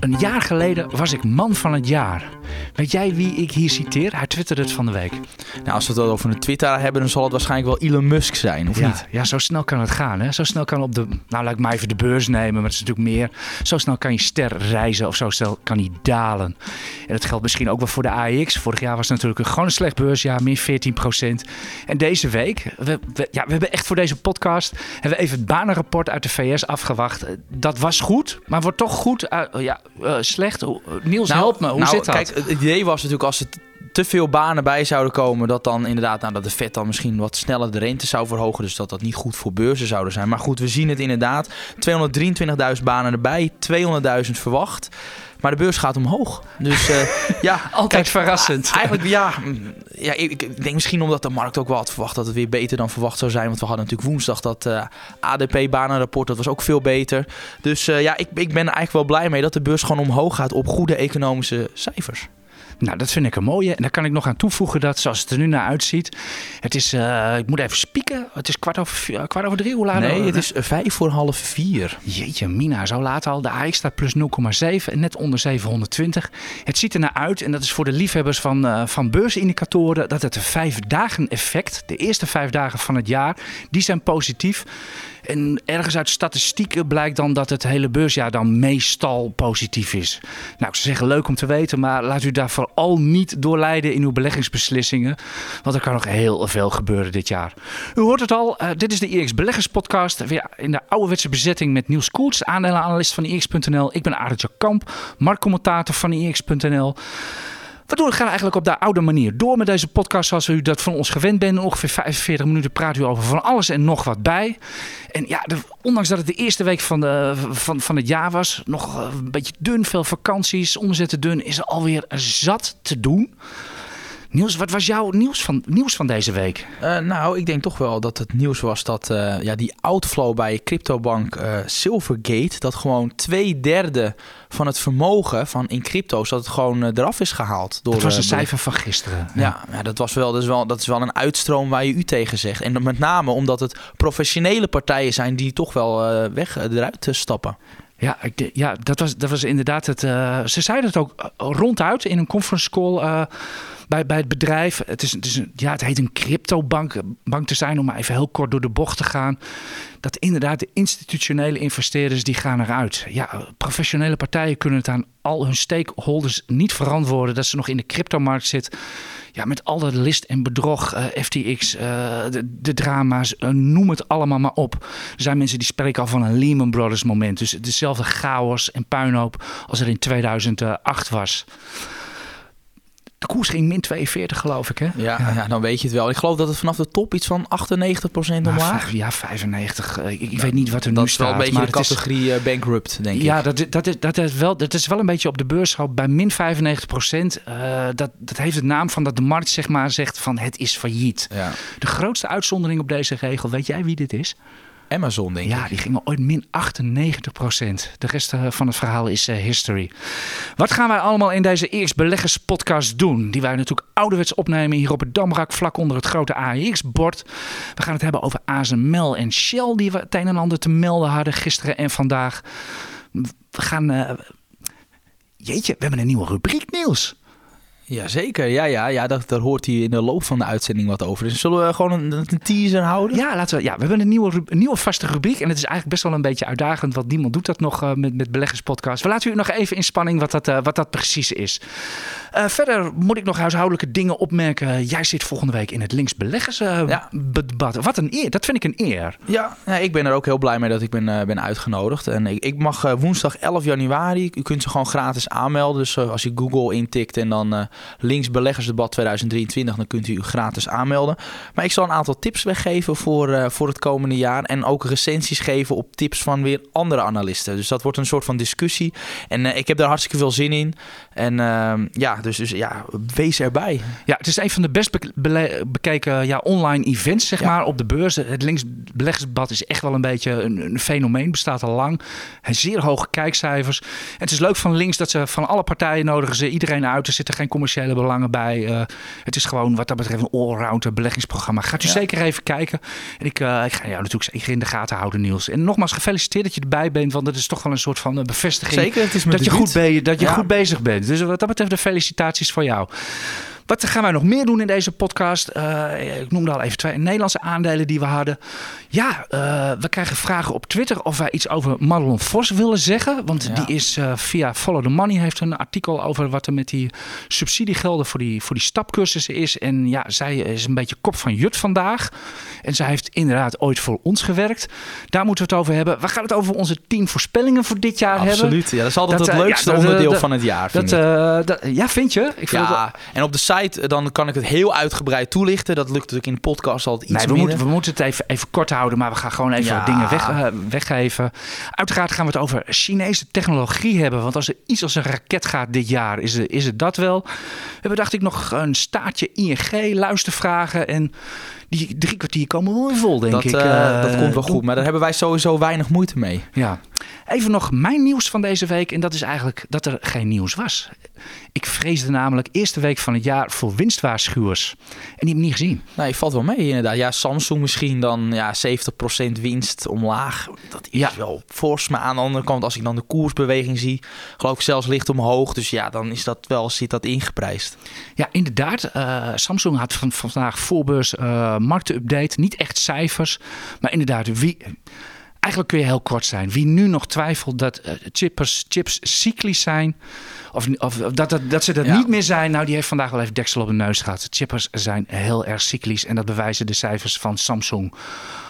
Een jaar geleden was ik man van het jaar. Weet jij wie ik hier citeer? Hij twitterde het van de week. Nou, als we het over een Twitter hebben, dan zal het waarschijnlijk wel Elon Musk zijn, of ja, niet? Ja, zo snel kan het gaan. Hè? Zo snel kan op de, nou laat ik maar even de beurs nemen, maar het is natuurlijk meer. Zo snel kan je ster reizen of zo snel kan hij dalen. En dat geldt misschien ook wel voor de AEX. Vorig jaar was het natuurlijk een, gewoon een slecht beursjaar, min 14% En deze week, we, we- ja, we hebben echt voor deze podcast, hebben we even het banenrapport uit de VS afgewacht. Dat was goed, maar wordt toch goed, eh, ja, eh, slecht. Niels, help me, hoe nou, zit dat? Kijk, het idee was natuurlijk als er t- te veel banen bij zouden komen, dat dan inderdaad, nou, dat de Fed dan misschien wat sneller de rente zou verhogen. Dus dat dat niet goed voor beurzen zouden zijn. Maar goed, we zien het inderdaad. 223.000 banen erbij, 200.000 verwacht. Maar de beurs gaat omhoog. Dus eh, ja, Altijd verrassend. Eigenlijk ja, mm, ja ik, denk misschien omdat de markt ook wel had verwacht dat het weer beter dan verwacht zou zijn. Want we hadden natuurlijk woensdag dat eh, ADP-banenrapport, dat was ook veel beter. Dus eh, ja, ik, ik ben er eigenlijk wel blij mee dat de beurs gewoon omhoog gaat op goede economische cijfers. Nou, dat vind ik een mooie. En daar kan ik nog aan toevoegen dat, zoals het er nu naar uitziet, het is, eh, ik moet even spieken, het is kwart over, vier- kwart over drie, hoe laat? Nee, het is vijf voor half vier. Jeetje, Mina, zo laat al. De AX staat plus 0,7 en net onder 720. Het ziet er naar uit, en dat is voor de liefhebbers van, eh, van beursindicatoren, dat het een vijf dagen effect, de eerste vijf dagen van het jaar, die zijn positief. En ergens uit statistieken blijkt dan dat het hele beursjaar dan meestal positief is. Nou, ik zou zeggen leuk om te weten, maar laat u daar vooral niet door leiden in uw beleggingsbeslissingen. Want er kan nog heel veel gebeuren dit jaar. U hoort het al, eh, dit is de IX Beleggers Podcast. Weer in de ouderwetse bezetting met Niels Koets, aandelenanalist van IX.nl. Ik ben Arendt Kamp, marktcommentator van IX.nl. We het gaan eigenlijk op de oude manier door met deze podcast zoals u dat van ons gewend bent. Ongeveer 45 minuten praten u over van alles en nog wat bij. En ja, ondanks dat het de eerste week van, de, van, van het jaar was, nog een beetje dun, veel vakanties, omzetten dun, is er alweer zat te doen. Niels, wat was jouw nieuws van, nieuws van deze week? Eh, nou, ik denk toch wel dat het nieuws was dat eh, ja, die outflow bij cryptobank eh, Silvergate, dat gewoon twee derde van het vermogen van in crypto's, dat het gewoon eraf is gehaald. Door, Dat was een cijfer van gisteren. Ja, ja dat, was wel, dat, is wel, dat is wel een uitstroom waar je u tegen zegt. En met name omdat het professionele partijen zijn die toch wel weg eruit stappen. Ja, ik, ja dat, was, dat was inderdaad het. ze zeiden het ook ronduit in een conference call bij, bij het bedrijf. Het, is, het, is ja, het heet een cryptobank bank te zijn, om maar even heel kort door de bocht te gaan. Dat inderdaad de institutionele investeerders die gaan eruit. Ja, professionele partijen kunnen het aan al hun stakeholders niet verantwoorden dat ze nog in de cryptomarkt zit. Ja, met al dat list en bedrog, eh, FTX, eh, de, de drama's, eh, noem het allemaal maar op. Er zijn mensen die spreken al van een Lehman Brothers moment. Dus dezelfde chaos en puinhoop als er in 2008 was. De koers ging min 42 geloof ik hè? Ja, ja. dan weet je het wel. Ik geloof dat het vanaf de top iets van 98% Maar omlaag. vijf- ja, 95. eh, Ik, ik weet niet wat er dat nu is wel staat. een beetje de is- categorie eh, bankrupt, denk Ja, ik. dat, dat, is, dat, is wel, dat is wel een beetje op de beurs. Bij min 95 procent. dat, dat heeft het naam van dat de markt zeg maar zegt van het is failliet. Ja. De grootste uitzondering op deze regel, weet jij wie dit is? Amazon, denk Ja, ik. die gingen ooit min 98 procent. De rest eh, van het verhaal is eh, history. Wat gaan wij allemaal in deze eerst beleggers podcast doen? Die wij natuurlijk ouderwets opnemen hier op het Damrak, vlak onder het grote AEX-bord. We gaan het hebben over ASML en Shell, die we het een en ander te melden hadden gisteren en vandaag. We gaan... eh, Jeetje, we hebben een nieuwe rubriek, Niels. Jazeker, ja, ja, ja daar, daar hoort hij in de loop van de uitzending wat over. Dus zullen we gewoon een, een teaser houden? Ja, laten we, ja, we hebben een nieuwe, een nieuwe vaste rubriek. En het is eigenlijk best wel een beetje uitdagend, want niemand doet dat nog eh, met, met beleggerspodcast. We laten u nog even in spanning wat dat, eh, wat dat precies is. Eh, verder moet ik nog huishoudelijke dingen opmerken. Jij zit volgende week in het links beleggers eh, Ja. debat. Wat een eer, dat vind ik een eer. Ja, ja, ik ben er ook heel blij mee dat ik ben, ben uitgenodigd. En ik, ik mag woensdag 11 januari, u kunt ze gewoon gratis aanmelden. Dus als je Google intikt en dan eh, links beleggersdebat 2023. Dan kunt u u gratis aanmelden. Maar ik zal een aantal tips weggeven voor, eh, voor het komende jaar. En ook recensies geven op tips van weer andere analisten. Dus dat wordt een soort van discussie. En ik heb daar hartstikke veel zin in. En ehm, ja, dus, dus ja, wees erbij. Ja, het is een van de best bekeken ja, online events zeg maar, op de beurs. Het links beleggersdebat is echt wel een beetje een, een fenomeen. Bestaat al lang. Zeer hoge kijkcijfers. En het is leuk van links dat ze van alle partijen nodigen ze iedereen uit. Er zitten geen commerciële belangen bij. Uh, het is gewoon wat dat betreft een allround beleggingsprogramma. Gaat u zeker even kijken. En ik, uh, ik ga jou natuurlijk zeker in de gaten houden, Niels. En nogmaals gefeliciteerd dat je erbij bent. Want dat is toch wel een soort van eh, bevestiging. Zeker, het is dat je, goed, ben, dat je goed bezig bent. Dus wat dat betreft de felicitaties voor jou. Wat gaan wij nog meer doen in deze podcast? Uh, ik noemde al even twee Nederlandse aandelen die we hadden. Ja, uh, we krijgen vragen op Twitter of wij iets over Madelon Vos willen zeggen. Want die is uh, via Follow the Money heeft een artikel over wat er met die subsidiegelden voor die, voor die stapcursussen is. En ja, zij is een beetje kop van Jut vandaag. En zij heeft inderdaad ooit voor ons gewerkt. Daar moeten we het over hebben. We gaan het over onze tien voorspellingen voor dit jaar Absoluut. hebben. Absoluut. Ja, dat is altijd het leukste onderdeel van het jaar. Vind dat, dat, ja, vind je? Ik vind ja, en op de site dan kan ik het heel uitgebreid toelichten. Dat lukt natuurlijk in de podcast altijd iets nee, we Moeten, we moeten het even, even kort houden, maar we gaan gewoon even dingen weg, uh, weggeven. Uiteraard gaan we het over Chinese technologie hebben. Want als er iets als een raket gaat dit jaar, is het, is het dat wel. We hebben, dacht ik, nog een staartje ING, luistervragen en die drie kwartier komen wel vol, denk dat, ik. Uh, dat komt wel goed, maar daar hebben wij sowieso weinig moeite mee. Ja. Even nog mijn nieuws van deze week. En dat is eigenlijk dat er geen nieuws was. Ik vreesde namelijk eerste week van het jaar voor winstwaarschuwers. En die heb ik niet gezien. Nee, valt wel mee inderdaad. Ja, Samsung misschien dan ja, 70% winst omlaag. Dat is ja. wel fors. Maar aan de andere kant, als ik dan de koersbeweging zie, geloof ik zelfs licht omhoog. Dus ja, dan is dat wel, zit dat ingeprijsd. Ja, inderdaad. Uh, Samsung had van, vandaag voorbeurs uh. Niet echt cijfers, maar inderdaad, wie... Eigenlijk kun je heel kort zijn. Wie nu nog twijfelt dat uh, chippers, chips cyclisch zijn, of, of dat, dat, dat ze dat niet meer zijn, nou die heeft vandaag wel even deksel op de neus gehad. Chippers zijn heel erg cyclisch en dat bewijzen de cijfers van Samsung.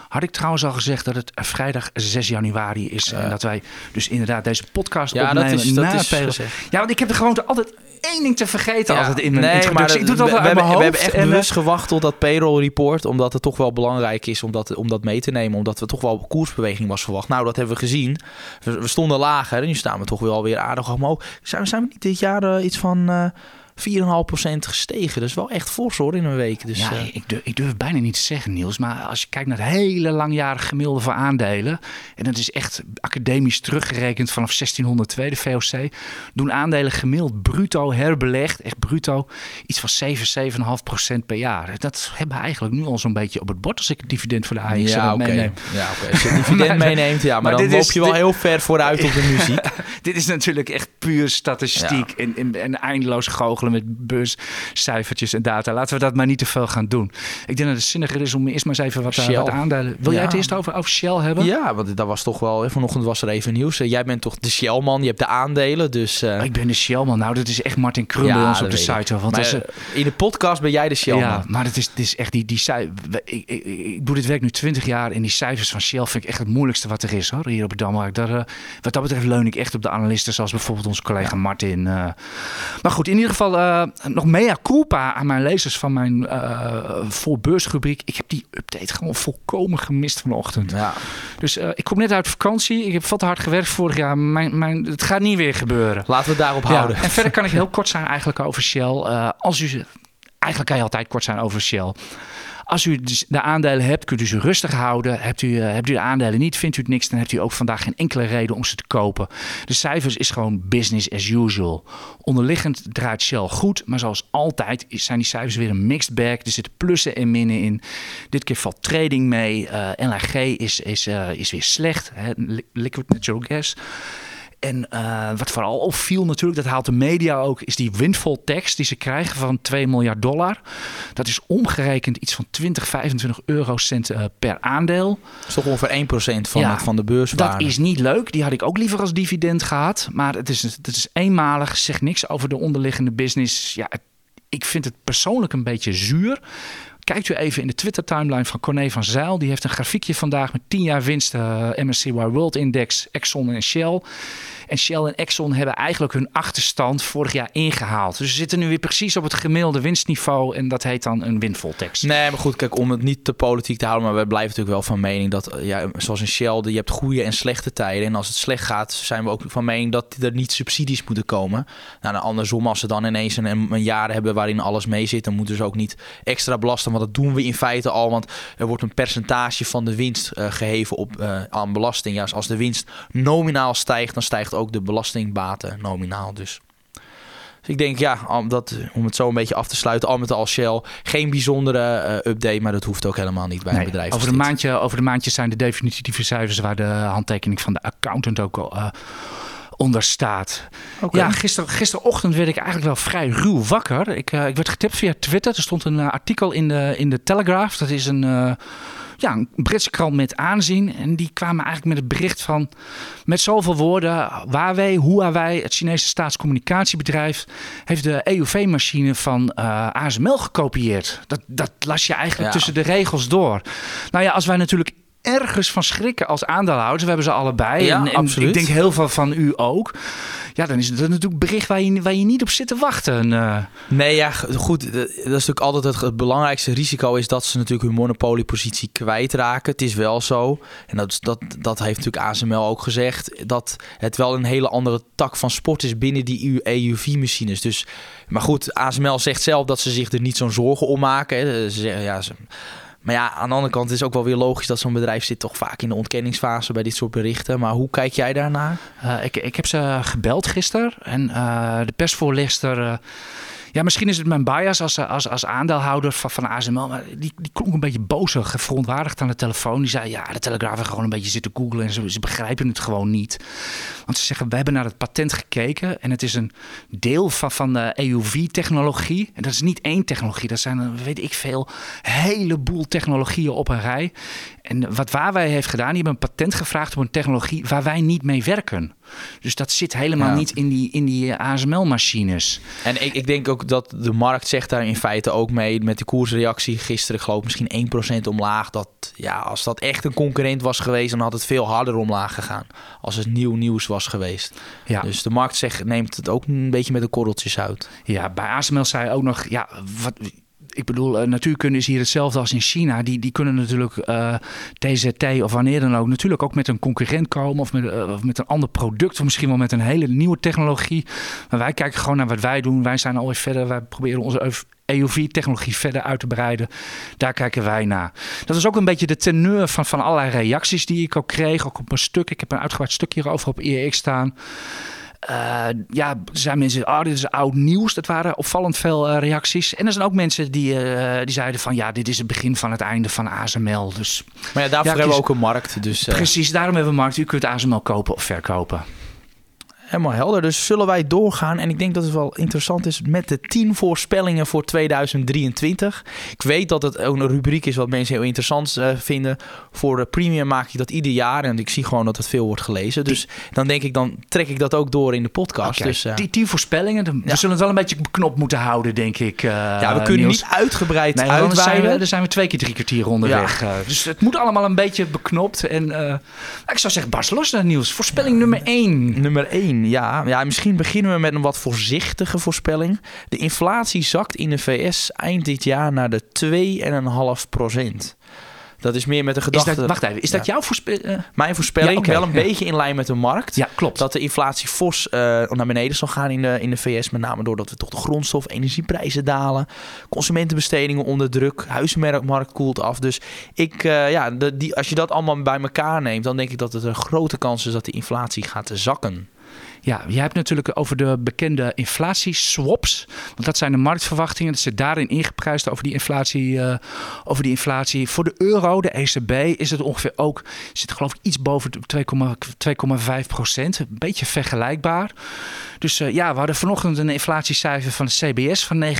Had ik trouwens al gezegd dat het vrijdag 6 januari is. En dat wij dus inderdaad deze podcast ja, opnemen dat is, dat is Ja, want ik heb de gewoonte altijd één ding te vergeten altijd in mijn nee, introductie. Maar ik doe altijd we, mijn we, hebben echt bewust gewacht tot dat payroll report. Omdat het toch wel belangrijk is om dat, om dat mee te nemen. Omdat we toch wel koersbeweging was verwacht. Nou, dat hebben we gezien. We, we stonden lager. En nu staan we toch wel weer aardig omhoog. Zijn, zijn we niet dit jaar uh, iets van... Uh, 4,5% gestegen. Dat is wel echt fors hoor in een week. Dus, ja, uh... ik, durf, ik durf bijna niet te zeggen, Niels. Maar als je kijkt naar het hele langjarige gemiddelde voor aandelen. En dat is echt academisch teruggerekend vanaf 1602, de VOC. Doen aandelen gemiddeld bruto herbelegd, echt bruto, iets van 7, 7,5% per jaar. Dat hebben we eigenlijk nu al zo'n beetje op het bord als ik het dividend voor de AIX ja, okay. meeneem. Ja, oké. Als je het dividend meeneemt, ja. Maar, maar dan loop is, je wel dit... heel ver vooruit op de muziek. dit is natuurlijk echt puur statistiek ja. en, en, en eindeloos goochelen met beurscijfertjes en data. Laten we dat maar niet te veel gaan doen. Ik denk dat het zinniger is om eerst maar eens even wat, wat aandelen. Wil ja. jij het eerst over, over Shell hebben? Ja, want dat was toch wel... Vanochtend was er even nieuws. Jij bent toch de Shell-man. Je hebt de aandelen, dus... Uh... Ik ben de Shell-man. Nou, dat is echt Martin Krum ja, bij ons op de site. Want maar, is, in de podcast ben jij de Shell-man. Ja, maar het is, het is echt die... die ik, ik, ik, doe dit werk nu 20 jaar en die cijfers van Shell vind ik echt het moeilijkste wat er is hoor, hier op het Dammarkt. Daar, uh, wat dat betreft leun ik echt op de analisten zoals bijvoorbeeld onze collega Martin. Uh. Maar goed, in ieder geval nog mea culpa aan mijn lezers van mijn uh, voorbeursrubriek. Ik heb die update gewoon volkomen gemist vanochtend. Ja. Dus uh, ik kom net uit vakantie. Ik heb te hard gewerkt vorig jaar. Mijn, mijn, het gaat niet weer gebeuren. Laten we het daarop houden. En verder kan ik heel kort zijn eigenlijk over Shell. Als u, eigenlijk kan je altijd kort zijn over Shell. Als u de aandelen hebt, kunt u ze rustig houden. Hebt u, hebt u de aandelen niet, vindt u het niks, dan hebt u ook vandaag geen enkele reden om ze te kopen. De cijfers is gewoon business as usual. Onderliggend draait Shell goed, maar zoals altijd zijn die cijfers weer een mixed bag. Er zitten plussen en minnen in. Dit keer valt trading mee. Uh, LNG is, is, uh, is weer slecht. Hè? Liquid natural gas. En uh, wat vooral opviel natuurlijk, dat haalt de media ook, is die windfall tax die ze krijgen van 2 miljard dollar. Dat is omgerekend iets van 20, 25 eurocent uh, per aandeel. Dat is toch ongeveer 1% van, ja, het, van de beurswaarde. Dat is niet leuk. Die had ik ook liever als dividend gehad. Maar het is, het is eenmalig, zegt niks over de onderliggende business. Ja, het, ik vind het persoonlijk een beetje zuur. Kijkt u even in de Twitter-timeline van Corné van Zijl. Die heeft een grafiekje vandaag met 10 jaar winst uh, MSCY World Index, Exxon en Shell. En Shell en Exxon hebben eigenlijk hun achterstand vorig jaar ingehaald. Dus ze zitten nu weer precies op het gemiddelde winstniveau. En dat heet dan een windvoltekst. Nee, maar goed, kijk, om het niet te politiek te houden, maar we blijven natuurlijk wel van mening dat, eh, ja, zoals in Shell, je hebt goede en slechte tijden. En als het slecht gaat, zijn we ook van mening dat er niet subsidies moeten komen. Nou, dan andersom, als ze dan ineens een, jaar hebben waarin alles mee zit, dan moeten ze ook niet extra belasten. Want dat doen we in feite al, want er wordt een percentage van de winst uh, geheven op, uh, aan belasting. Ja, als de winst nominaal stijgt, dan stijgt ook de belastingbaten nominaal. Dus. Dus ik denk, ja, om, dat, om het zo een beetje af te sluiten, al met al Shell. Geen bijzondere uh, update, maar dat hoeft ook helemaal niet bij nee, een bedrijf. Over de, maandje, over de maandjes zijn de definitieve cijfers waar de handtekening van de accountant ook al uh, onder staat. Okay. Ja, gister, gisterochtend werd ik eigenlijk wel vrij ruw wakker. Ik, uh, ik werd getipt via Twitter. Er stond een artikel in de, in de Telegraph. Dat is een ja, een Britse krant met aanzien. En die kwamen eigenlijk met het bericht van... met zoveel woorden, Huawei, Huawei, het Chinese staatscommunicatiebedrijf... heeft de EUV-machine van uh, ASML gekopieerd. Dat, dat las je eigenlijk ja. tussen de regels door. Nou ja, als wij natuurlijk ergens van schrikken als aandeelhouders. We hebben ze allebei. Ja, en, ik denk heel veel van u ook. Ja, dan is het natuurlijk bericht waar je, waar je niet op zit te wachten. Uh. Nee, ja, goed. Dat is natuurlijk altijd het, het, belangrijkste risico is dat ze natuurlijk hun monopoliepositie kwijtraken. Het is wel zo. En dat, dat, dat heeft natuurlijk ASML ook gezegd. Dat het wel een hele andere tak van sport is binnen die EUV-machines. Dus, maar goed, ASML zegt zelf dat ze zich er niet zo'n zorgen om maken. Hè. Ze zeggen, ja, ze, maar ja, aan de andere kant is het ook wel weer logisch dat zo'n bedrijf zit toch vaak in de ontkenningsfase bij dit soort berichten. Maar hoe kijk jij daarnaar? Uh, ik, ik heb ze gebeld gisteren en uh, de persvoorlichter. Ja, misschien is het mijn bias als, als, als aandeelhouder van, van ASML. Maar die, die klonk een beetje bozig, verontwaardigd aan de telefoon. Die zei, ja, de Telegraaf heeft gewoon een beetje zitten googlen en ze, ze begrijpen het gewoon niet. Want ze zeggen, we hebben naar het patent gekeken en het is een deel van, van de EUV-technologie. En dat is niet één technologie, dat zijn, weet ik veel, heleboel technologieën op een rij. En wat Huawei heeft gedaan, die hebben een patent gevraagd op een technologie waar wij niet mee werken. Dus dat zit helemaal ja. niet in die, in die ASML-machines. En ik, ik denk ook dat de markt zegt daar in feite ook mee met de koersreactie gisteren, ik geloof misschien 1% omlaag. Dat ja, als dat echt een concurrent was geweest, dan had het veel harder omlaag gegaan. Als het nieuw nieuws was geweest. Ja. Dus de markt zegt, neemt het ook een beetje met de korreltjes uit. Ja, bij ASML zei ook nog, ja, wat, ik bedoel, uh, natuurkunde is hier hetzelfde als in China. Die, die kunnen natuurlijk uh, TZT of wanneer dan ook natuurlijk ook met een concurrent komen of met, uh, of met een ander product of misschien wel met een hele nieuwe technologie. Maar wij kijken gewoon naar wat wij doen. Wij zijn alweer verder. Wij proberen onze EUV-technologie verder uit te breiden. Daar kijken wij naar. Dat is ook een beetje de teneur van, van allerlei reacties die ik ook kreeg. Ook op mijn stuk. Ik heb een uitgebreid stuk hierover op IEX staan. Uh, ja, er zijn mensen, oh, dit is oud nieuws. Dat waren opvallend veel uh, reacties. En er zijn ook mensen die, uh, die zeiden van, ja, dit is het begin van het einde van ASML. Dus, maar ja, daarvoor ja, hebben we ook een markt. Dus, Precies, daarom hebben we een markt. U kunt ASML kopen of verkopen. Helemaal helder. Dus zullen wij doorgaan? En ik denk dat het wel interessant is met de 10 voorspellingen voor 2023. Ik weet dat het ook een rubriek is wat mensen heel interessant uh, vinden. Voor de premium maak ik dat ieder jaar. En ik zie gewoon dat het veel wordt gelezen. Dus dan denk ik, dan trek ik dat ook door in de podcast. Okay. Dus, uh, die 10 voorspellingen, we ja. zullen het wel een beetje beknopt moeten houden, denk ik. Uh, ja, we kunnen Niels. niet uitgebreid nee, uitweiden. Zijn we, dan zijn we twee keer drie kwartier onderweg. Ja. dus het moet allemaal een beetje beknopt. En ik zou zeggen, Bas, los naar nieuws. Voorspelling nummer 1. Nummer 1, ja. Ja, misschien beginnen we met een wat voorzichtige voorspelling. De inflatie zakt in de VS eind dit jaar naar de 2,5 procent. Dat is meer met de gedachte... Is dat, wacht even, is dat jouw voorspelling? Uh... Mijn voorspelling, Ja, wel een ja. beetje in lijn met de markt. Ja, klopt. Dat de inflatie fors uh, naar beneden zal gaan in de, in de VS. Met name doordat we toch de grondstof, energieprijzen dalen. Consumentenbestedingen onder druk. Huizenmarkt koelt af. Dus ik, uh, ja, de, die, als je dat allemaal bij elkaar neemt... dan denk ik dat het een grote kans is dat de inflatie gaat zakken. Ja, je hebt natuurlijk over de bekende inflatieswaps. Want dat zijn de marktverwachtingen. Dat zit daarin ingeprijsd over die inflatie. Uh, over die inflatie. Voor de euro, de ECB, is het ongeveer ook... zit geloof ik iets boven de 2,5 procent. Een beetje vergelijkbaar. Dus uh, ja, we hadden vanochtend een inflatiecijfer van de CBS van 9,6.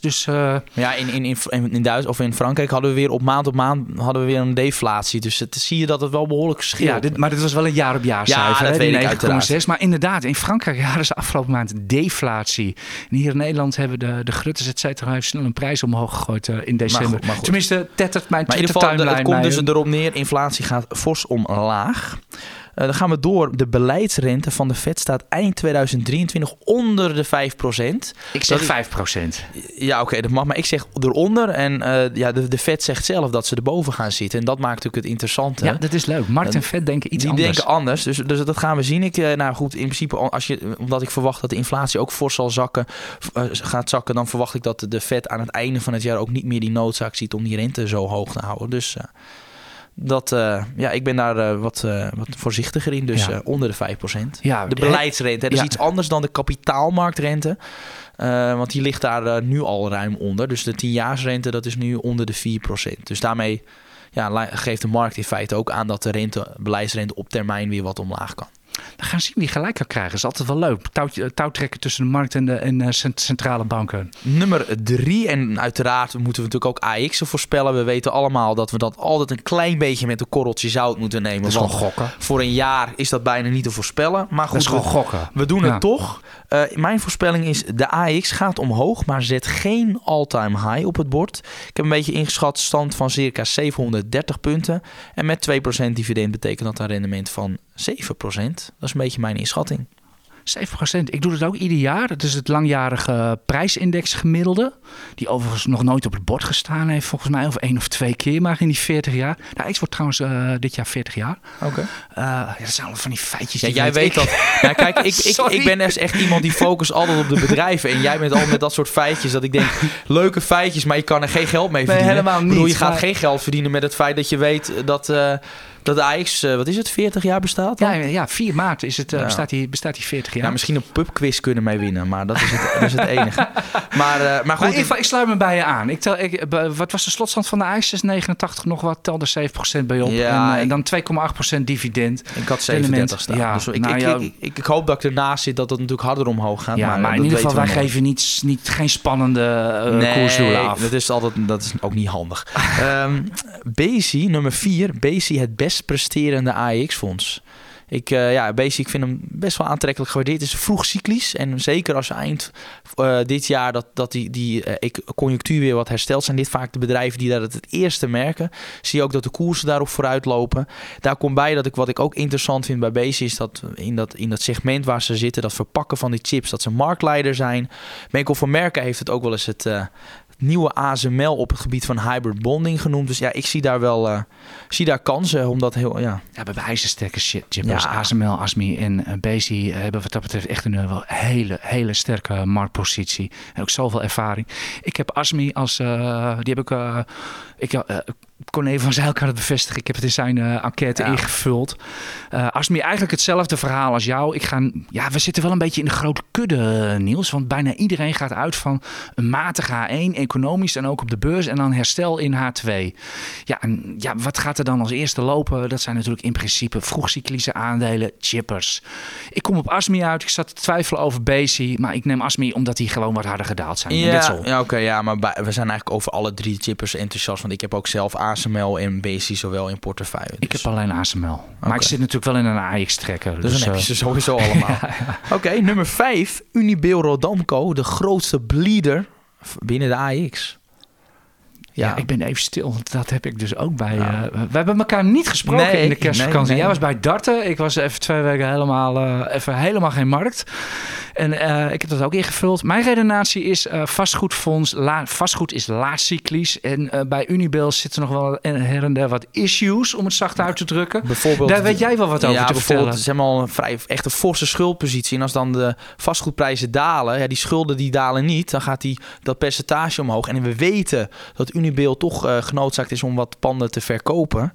Dus, uh, ja, in, in, in, in Duits of in Frankrijk hadden we weer op maand op maand hadden we weer een deflatie. Dus het, zie je dat het wel behoorlijk scheelt. Ja, dit, maar dit was wel een jaar op jaar cijfer. Ja, dat weet ik 9,6. Maar inderdaad, in Frankrijk hadden ze afgelopen maand deflatie. En hier in Nederland hebben de, de Grutters, et cetera, snel een prijs omhoog gegooid uh, in december. Maar goed, maar goed. Tenminste, tettert mijn maar in ieder geval, timeline het komt dus erop neer, inflatie gaat fors omlaag. Eh, dan gaan we door. De beleidsrente van de Fed staat eind 2023 onder de 5%. Ik zeg Dat 5%. Ja, oké, dat mag. Maar ik zeg eronder. En eh, ja, de, de Fed zegt zelf dat ze erboven gaan zitten. En dat maakt natuurlijk het interessante. Ja, dat is leuk. Markt en Vet denken iets die anders. denken anders. Dus, dus dat gaan we zien. Ik, eh, nou goed, in principe, als je, omdat ik verwacht dat de inflatie ook fors zal zakken, gaat zakken, dan verwacht ik dat de- de Fed aan het einde van het jaar ook niet meer die noodzaak ziet om die rente zo hoog te houden. Dus dat, eh, ja, ik ben daar eh, wat, eh, wat voorzichtiger in. Dus Ja. onder de 5%. Ja, De beleidsrente, dat is Ja. iets anders dan de kapitaalmarktrente. Want die ligt daar nu al ruim onder. Dus de 10-jaarsrente, dat is nu onder de 4%. Dus daarmee ja, geeft de markt in feite ook aan dat de rente, beleidsrente op termijn weer wat omlaag kan. We gaan zien wie gelijk kan krijgen. Dat is altijd wel leuk. Touwtje- touwtrekken tussen de markt en de en, eh, cent- centrale banken. Nummer drie, en uiteraard moeten we natuurlijk ook AX'en voorspellen. We weten allemaal dat we dat altijd een klein beetje met een korreltje zout moeten nemen. Dat is gewoon gokken. voor een jaar is dat bijna niet te voorspellen. Maar Dat is goed, gewoon we, gokken. we doen Ja. het toch. Eh, mijn voorspelling is de AX gaat omhoog, maar zet geen all-time high op het bord. Ik heb een beetje ingeschat stand van circa 730 punten. En met 2% dividend betekent dat een rendement van 7%. Dat is een beetje mijn inschatting. 7%. Ik doe het ook ieder jaar. Dat is het langjarige prijsindex gemiddelde. Die overigens nog nooit op het bord gestaan heeft, volgens mij. Of één of twee keer maar in die 40 jaar. Nou, X wordt trouwens eh, dit jaar 40 jaar. Oké. Eh, ja, dat zijn allemaal van die feitjes. Ja, die jij weet ik. dat. Ja, kijk, ik, ik, ik ben dus echt iemand die focust altijd op de bedrijven. En jij bent al met dat soort feitjes. Dat ik denk, leuke feitjes, maar je kan er geen geld mee Nee, verdienen. helemaal Ik bedoel, niet, je gaat maar- geen geld verdienen met het feit dat je weet dat, eh dat de AX, eh, wat is het, 40 jaar bestaat? dan? Ja, ja, 4 maart is het, eh, Ja. bestaat, die, bestaat die 40 jaar. Ja, misschien een pubquiz kunnen mee winnen, maar dat is het, dat is het enige. Maar, eh, maar Maar goed, in ieder geval, ik sluit me bij je aan. Ik tel, ik, wat was de slotstand van de IJs? 689 nog wat, telde 7% bij op. Ja, en, ik- dan 2,8% dividend. ik had 37 staan. Ja, dus ik, nou ik, ja. ik, ik, ik hoop dat ik ernaast zit dat het natuurlijk harder omhoog gaat. Ja, maar, maar, in ieder geval, wij nog. geven niet, niet, geen spannende eh, koersdoelen af. Dat is, altijd, dat is ook niet handig. Ehm Bezi, nummer 4. Bezi, het presterende AEX-fonds. Ik, eh, ja, ik vind hem best wel aantrekkelijk gewaardeerd. Het is vroeg cyclisch. En zeker als eind eh, dit jaar dat, dat die, die ec- conjunctuur weer wat herstelt... zijn dit vaak de bedrijven die dat het eerste merken. Zie je ook dat de koersen daarop vooruit lopen. Daar komt bij dat ik wat ik ook interessant vind bij Bezi... is dat in dat, in dat segment waar ze zitten, dat verpakken van die chips... dat ze marktleider zijn. Menkel van Merken heeft het ook wel eens het... eh, nieuwe ASML op het gebied van hybrid bonding genoemd. Dus ja, ik zie daar wel uh, zie daar kansen. Omdat heel, ja. Ja, bij ijzersterke shit. Chippers, Ja. ASML, ASMI en uh, Bezi hebben wat dat betreft echt een wel hele, hele sterke marktpositie. En ook zoveel ervaring. Ik heb ASMI als, uh, die heb ik, ik Corné van Zijl kan het bevestigen. Ik heb het in zijn uh, enquête ja. ingevuld. Uh, Asmi, eigenlijk hetzelfde verhaal als jou. Ik ga, ja, we zitten wel een beetje in de grote kudde, Niels. Want bijna iedereen gaat uit van een matige H1, economisch en ook op de beurs. En dan herstel in H2. Ja, en, ja, wat gaat er dan als eerste lopen? Dat zijn natuurlijk in principe vroegcyclische aandelen, chippers. Ik kom op Asmi uit. Ik zat te twijfelen over Bezi. Maar ik neem Asmi omdat die gewoon wat harder gedaald zijn. Ja, ja oké. Okay, ja, maar bij, we zijn eigenlijk over alle drie chippers enthousiast. Want ik heb ook zelf ASML en BC zowel in portefeuille. Dus. Ik heb alleen ASML. Okay. Maar ik zit natuurlijk wel in een AX-trekker. Dus, dus dan heb je ze sowieso allemaal. ja, ja. Oké, okay, nummer 5. Unibail Rodamco, de grootste bleeder binnen de AX. Ja. ja. ik ben even stil. Dat heb ik dus ook bij. Ja. Uh, we hebben elkaar niet gesproken nee, in de kerstvakantie. Nee, nee. Jij was bij Darten. Ik was even twee weken helemaal, uh, even helemaal geen markt. En uh, ik heb dat ook ingevuld. Mijn redenatie is vastgoedfonds. La, vastgoed is laatcyclisch. En bij Unibail zitten nog wel her en der wat issues, om het zacht uit te drukken. Bijvoorbeeld, Daar weet jij wel wat over ja, te bijvoorbeeld, vertellen. Ze hebben al een vrij echt een forse schuldpositie. En als dan de vastgoedprijzen dalen, ja, die schulden die dalen niet, dan gaat die, dat percentage omhoog. En we weten dat Unibail toch uh, genoodzaakt is om wat panden te verkopen.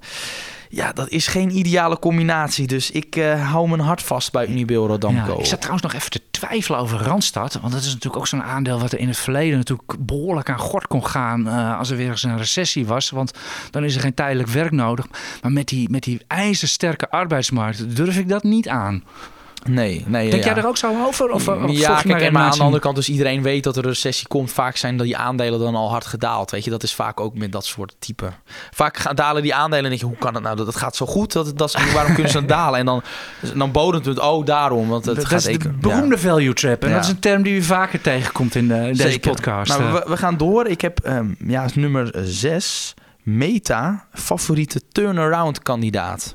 Ja, dat is geen ideale combinatie. Dus ik uh, hou mijn hart vast bij Unibail Rodamco. Ja, ik zat trouwens nog even te twijfelen over Randstad. Want dat is natuurlijk ook zo'n aandeel wat er in het verleden natuurlijk behoorlijk aan gort kon gaan. Uh, als er weer eens een recessie was. Want dan is er geen tijdelijk werk nodig. Maar met die, met die ijzersterke arbeidsmarkt durf ik dat niet aan. Nee, nee. Denk ja. jij er ook zo over? Of, of ja, kijk, en maar aan de andere kant, dus iedereen weet dat er een recessie komt. Vaak zijn die aandelen dan al hard gedaald. Weet je, dat is vaak ook met dat soort type. Vaak gaan dalen die aandelen en denk je, hoe kan het nou? Dat, dat gaat zo goed. Dat, dat, waarom kunnen ze dan dalen? En dan, dan bodemt het, oh, daarom. Want het dat gaat is de beroemde ja. value trap. En ja. dat is een term die u vaker tegenkomt in, de, in deze Zeker. podcast. Nou, we, we, gaan door. Ik heb um, ja, nummer 6. Meta, favoriete turnaround kandidaat.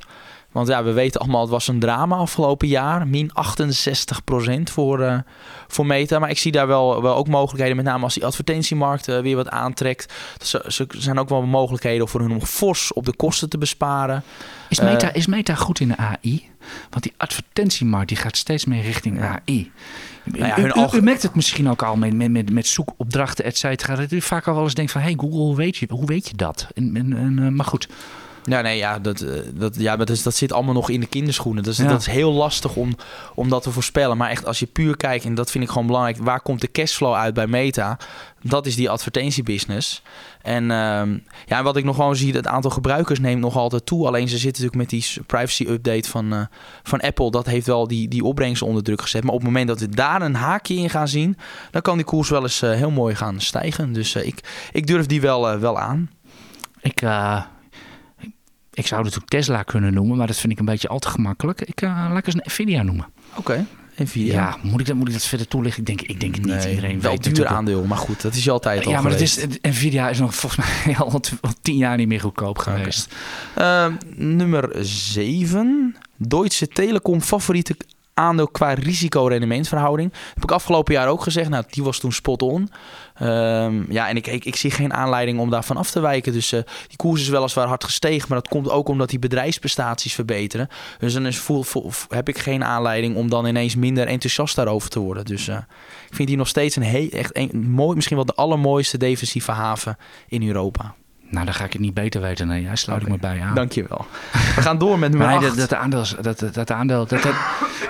Want ja, we weten allemaal, het was een drama afgelopen jaar. Min 68% voor, eh, voor Meta. Maar ik zie daar wel, wel ook mogelijkheden. Met name als die advertentiemarkt eh, weer wat aantrekt. Er zijn ook wel mogelijkheden voor hun om fors op de kosten te besparen. Is Meta, uh, is Meta goed in de AI? Want die advertentiemarkt die gaat steeds meer richting AI. Nou ja, u, u, u, merkt het misschien ook al met, met, met zoekopdrachten, et cetera. Dat u vaak al wel eens denkt van... hey Google, hoe weet je, hoe weet je dat? En, en, en, maar goed... Ja, nee, ja, dat, eh, dat, ja, is, dat zit allemaal nog in de kinderschoenen. Dat is, dat is heel lastig om, om dat te voorspellen. Maar echt, als je puur kijkt, en dat vind ik gewoon belangrijk, waar komt de cashflow uit bij Meta? Dat is die advertentiebusiness. En uh, ja, wat ik nog gewoon zie, het aantal gebruikers neemt nog altijd toe. Alleen ze zitten natuurlijk met die privacy update van, uh, van Apple. Dat heeft wel die, die opbrengsten onder druk gezet. Maar op het moment dat we daar een haakje in gaan zien, dan kan die koers wel eens uh, heel mooi gaan stijgen. Dus ik, ik durf die wel, wel aan. Ik, ik zou natuurlijk Tesla kunnen noemen, maar dat vind ik een beetje al te gemakkelijk. Ik uh, laat ik eens een Nvidia noemen. Oké. Nvidia. Ja, moet ik, dat, moet ik dat verder toelichten? Ik denk, ik denk het niet. Iedereen wel duur aandeel, maar goed, dat is je altijd al Ja, maar het is, Nvidia is nog volgens mij al, al tien jaar niet meer goedkoop geweest. Okay. Uh, nummer 7. Deutsche Telekom favoriete aandeel qua risico-rendementverhouding. Heb ik afgelopen jaar ook gezegd. Nou, die was toen spot on. Um, ja, en ik, ik, zie geen aanleiding om daarvan af te wijken. Dus uh, die koers is weliswaar hard gestegen. Maar dat komt ook omdat die bedrijfsprestaties verbeteren. Dus dan is, voel, voel, heb ik geen aanleiding om dan ineens minder enthousiast daarover te worden. Dus uh, ik vind die nog steeds een heel, echt een, mooi, misschien wel de allermooiste defensieve haven in Europa. Nou, dan ga ik het niet beter weten. Nee, jij sluit okay. ik me bij aan. Dankjewel. We gaan door met nummer nee, 8. Dat, dat, aandeel, dat, dat, aandeel, dat, dat,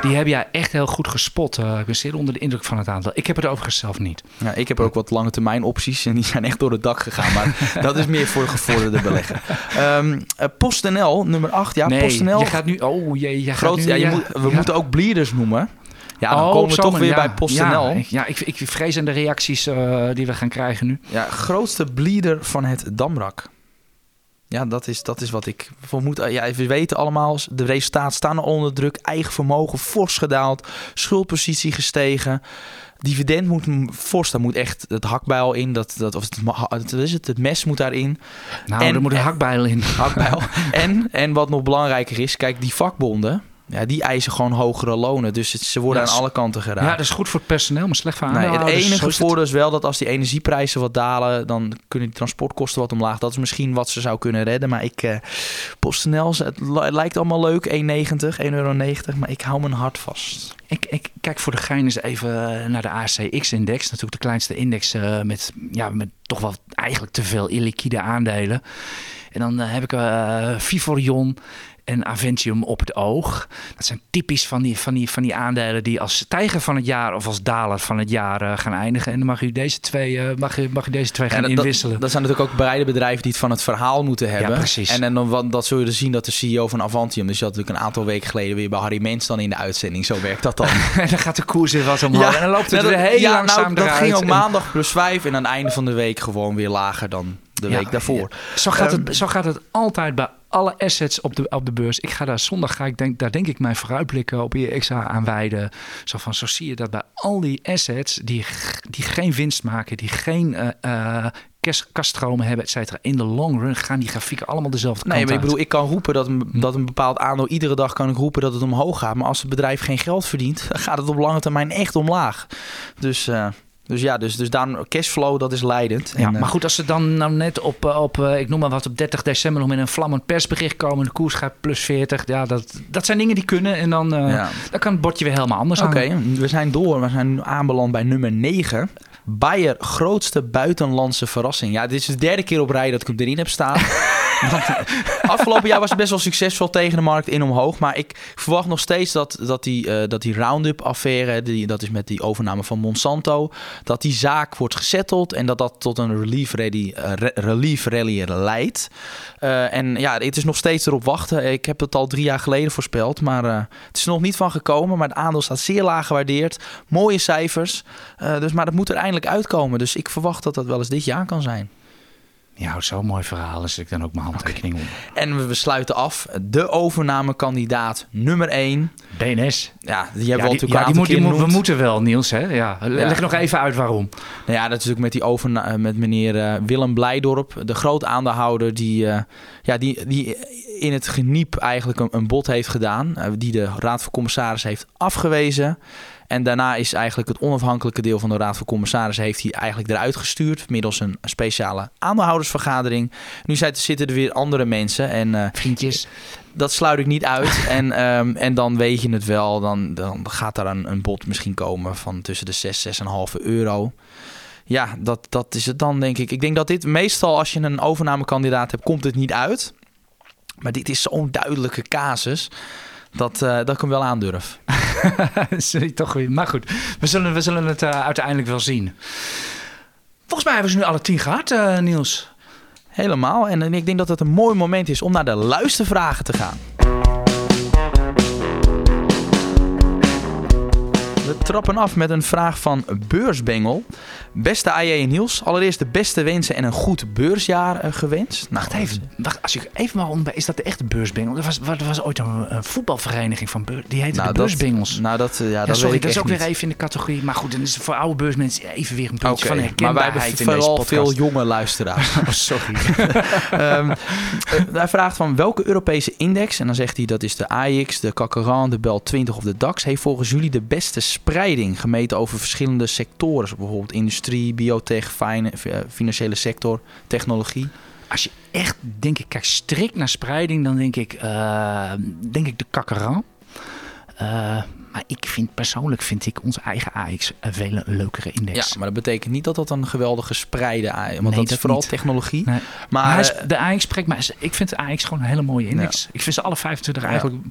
die heb jij echt heel goed gespot. Uh, ik ben zeer onder de indruk van het aandeel. Ik heb het overigens zelf niet. Ja, ik heb ook wat lange termijn opties en die zijn echt door het dak gegaan. Maar dat is meer voor gevorderde belegger. Um, PostNL, nummer 8. Ja, nee, PostNL. je gaat nu... Oh jee, je groot, gaat nu... Ja, je ja, moet, we ja. moeten ook bleeders noemen. Ja, dan oh, komen we toch weer ja, bij PostNL. Ja, ja ik, ik vrees aan de reacties uh, die we gaan krijgen nu. Ja, grootste bleeder van het Damrak. Ja, dat is, dat is wat ik vermoed. Ja, we weten allemaal, de resultaten staan onder druk. Eigen vermogen fors gedaald. Schuldpositie gestegen. Dividend moet fors, daar moet echt het hakbijl in. Dat, dat, of het, is het, het mes moet daarin. Nou, en, er moet een hakbijl in. Hakbijl. en, en wat nog belangrijker is, kijk, die vakbonden... Ja, die eisen gewoon hogere lonen. Dus het, ze worden ja, aan alle kanten geraakt. Ja, dat is goed voor het personeel, maar slecht voor nee, Het aandeelhouders. enige voordeel is wel dat als die energieprijzen wat dalen... dan kunnen die transportkosten wat omlaag. Dat is misschien wat ze zou kunnen redden. Maar ik, eh PostNL, het, het lijkt allemaal leuk. 1,90, 1,90 euro. Maar ik hou mijn hart vast. Ik, ik kijk voor de gein eens even naar de ACX-index. Natuurlijk de kleinste index uh, met, ja, met toch wel eigenlijk te veel illiquide aandelen. En dan uh, heb ik uh, Vivorion en Aventium op het oog. Dat zijn typisch van die, van die, van die aandelen die als stijger van het jaar of als daler van het jaar uh, gaan eindigen. En dan mag u deze twee, uh, mag u, mag u deze twee gaan dat, inwisselen. Dat, dat zijn natuurlijk ook beide bedrijven die het van het verhaal moeten hebben. Ja, precies. En, en dan dat zul je dus zien dat de CEO van Avantium, dus je had natuurlijk een aantal weken geleden weer bij Harry Mens dan in de uitzending. Zo werkt dat dan. en dan gaat de koers weer wat omhoog. Ja, en dan loopt het weer heel ja, langzaam nou, dat eruit. ging ook En- maandag plus 5 en aan het einde van de week gewoon weer lager dan de week daarvoor. Zo gaat, Ehm, het, zo gaat het altijd bij alle assets op de, op de beurs. Ik ga daar zondag, ga ik denk, daar denk ik mijn vooruitblikken op IXA aan wijden. Zo, van, zo zie je dat bij al die assets die, die geen winst maken, die geen eh, kas- kaststromen hebben, et cetera. In de long run gaan die grafieken allemaal dezelfde Nee, kant maar ik bedoel, ik kan roepen dat een, dat een bepaald aandeel iedere dag kan ik roepen dat het omhoog gaat. Maar als het bedrijf geen geld verdient, dan gaat het op lange termijn echt omlaag. Dus, eh, dus ja, dus, dus daarom cashflow, dat is leidend. Ja, En, eh, maar goed, als ze dan nou net op, eh, op eh, ik noem maar wat, op 30 december nog met een vlammend persbericht komen. De koers gaat plus 40. Ja, dat, dat zijn dingen die kunnen. En dan, ja. dan kan het bordje weer helemaal anders Oké, we zijn door. We zijn nu aanbeland bij nummer 9. Bayer, grootste buitenlandse verrassing. Ja, dit is de derde keer op rij dat ik hem erin heb staan. Afgelopen jaar was het best wel succesvol tegen de markt in omhoog. Maar ik verwacht nog steeds dat, dat die, eh, dat die Roundup-affaire, die, dat is met die overname van Monsanto, dat die zaak wordt gesetteld en dat dat tot een relief rally, eh, re- relief rally leidt. Eh, en ja, het is nog steeds erop wachten. Ik heb het al drie jaar geleden voorspeld, maar het is er nog niet van gekomen. Maar het aandeel staat zeer laag gewaardeerd. Mooie cijfers. Dus, maar dat moet er eindelijk uitkomen. Dus ik verwacht dat dat wel eens dit jaar kan zijn. Ja, zo'n mooi verhaal. Dus ik dan ook mijn handtekening onder. En we sluiten af. De overnamekandidaat nummer 1. BNS. Ja, die hebben Ja, we die, ja, die moet, die keer moet- we moeten wel, Niels. Hè? Ja. Leg nog even uit waarom. Nou ja, dat is natuurlijk met die overna eh, met meneer eh, Willem Blijdorp, de groot aandeelhouder die, eh, ja, die, die in het geniep eigenlijk een, een bod heeft gedaan, die de Raad van Commissarissen heeft afgewezen. En daarna is eigenlijk het onafhankelijke deel van de Raad van Commissarissen heeft hij eigenlijk eruit gestuurd middels een speciale aandeelhoudersvergadering. Nu zitten er weer andere mensen en eh, Vriendjes. dat sluit ik niet uit. en, ehm, en dan weet je het wel. Dan, dan gaat daar een, een bod misschien komen van tussen de 6, 6,5 euro. Ja, dat, dat is het dan, denk ik. Ik denk dat dit meestal, als je een overnamekandidaat hebt, komt het niet uit. Maar dit is zo'n duidelijke casus. Dat, eh, dat ik hem wel aandurf. Sorry, toch weer. Maar goed, we zullen, we zullen het eh, uiteindelijk wel zien. Volgens mij hebben ze nu alle tien gehad, eh, Niels. Helemaal. En ik denk dat het een mooi moment is om naar de luistervragen te gaan. Trappen af met een vraag van Beursbengel. Beste AJ en Niels, allereerst de beste wensen en een goed beursjaar eh, gewenst. Nou, Wacht even, wacht, als ik even mag onderbij, is dat de echte beursbengel? Er was, er was ooit een, een voetbalvereniging van beurs, die heette nou, de dat- beursbengels. Nou, dat, eh, ja, Ja, dat sorry, dat is ook weer even in de categorie. Maar goed, dan is het voor oude beursmensen even weer een puntje van maar wij herkenbaarheid hebben in deze vooral veel jonge luisteraars. Oh, sorry. Ehm, eh, hij vraagt van welke Europese index, en dan zegt hij dat is de AX, de Cacaran, de Bel 20 of de DAX, heeft volgens jullie de beste spreiding gemeten over verschillende sectoren, bijvoorbeeld industrie, biotech, eh, financiële sector, technologie. Als je echt, denk ik, kijkt strikt naar spreiding, dan denk ik, eh, denk ik de kakkeran. Eh, maar ik vind persoonlijk vind ik onze eigen AX een veel leukere index. Ja, maar dat betekent niet dat dat een geweldige spreide AX is, want Nee, dat is vooral niet. technologie. Nee. Maar, eh, de AX spreekt mij. Ik vind de AX gewoon een hele mooie index. Ik vind ze alle 25 Ja. eigenlijk,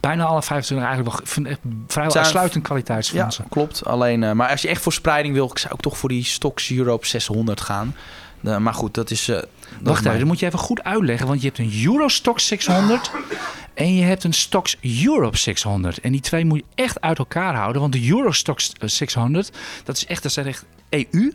bijna alle 25 eigenlijk wel, ik vind echt vrijwel Zijn- uitsluitend ja, kwaliteitsfondsen. klopt. Alleen, eh, maar als je echt voor spreiding wil, zou ik toch voor die Stocks Europe 600 gaan. Maar goed, dat is. dat is Wacht even, dat moet je even goed uitleggen. Want je hebt een Eurostox 600 en je hebt een Stocks Europe 600. En die twee moet je echt uit elkaar houden. Want de Eurostox 600, dat is echt, dat zijn echt EU.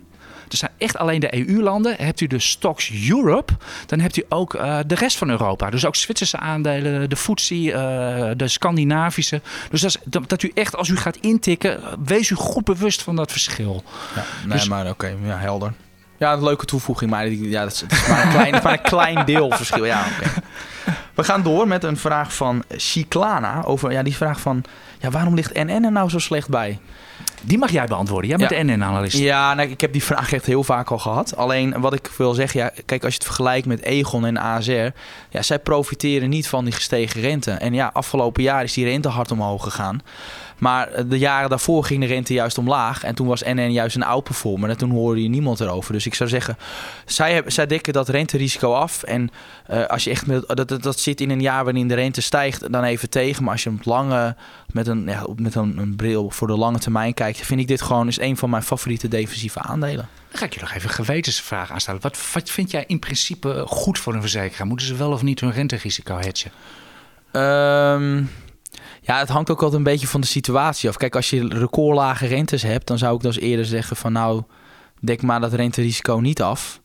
Er zijn echt alleen de EU-landen. Hebt u de Stocks Europe, dan hebt u ook eh, de rest van Europa. Dus ook Zwitserse aandelen, de FTSE, eh, de Scandinavische. Dus dat, is, dat, dat u echt, als u gaat intikken, eh, wees u goed bewust van dat verschil. Ja, nee, Dus- maar oké, ja, helder. Ja, een leuke toevoeging, maar ja, dat is maar, een klein, maar een klein deel verschil. Ja, oké. We gaan door met een vraag van Cyclana. Over, ja, die vraag van, ja, waarom ligt NN er nou zo slecht bij? Die mag jij beantwoorden. Jij bent Ja. de NN-analyst. Ja, nou, ik heb die vraag echt heel vaak al gehad. Alleen wat ik wil zeggen, ja, kijk, als je het vergelijkt met Egon en ASR, ja, zij profiteren niet van die gestegen rente. En ja, afgelopen jaar is die rente hard omhoog gegaan. Maar eh, de jaren daarvoor ging de rente juist omlaag. En toen was NN juist een outperformer. En toen hoorde je niemand erover. Dus ik zou zeggen, zij, hebben, zij dekken dat renterisico af. En eh, als je echt met, dat, dat, dat zit in een jaar waarin de rente stijgt, dan even tegen. Maar als je hem lange, met, een, ja, met een, een bril voor de lange termijn kijkt, vind ik dit gewoon is een van mijn favoriete defensieve aandelen. Dan ga ik je nog even een gewetensvraag aanstellen. Wat, wat vind jij in principe goed voor een verzekeraar? Moeten ze wel of niet hun renterisico hedgen? Ehm, ja, het hangt ook altijd een beetje van de situatie af. Kijk, als je recordlage rentes hebt, dan zou ik dus eerder zeggen van nou, dek maar dat renterisico niet af.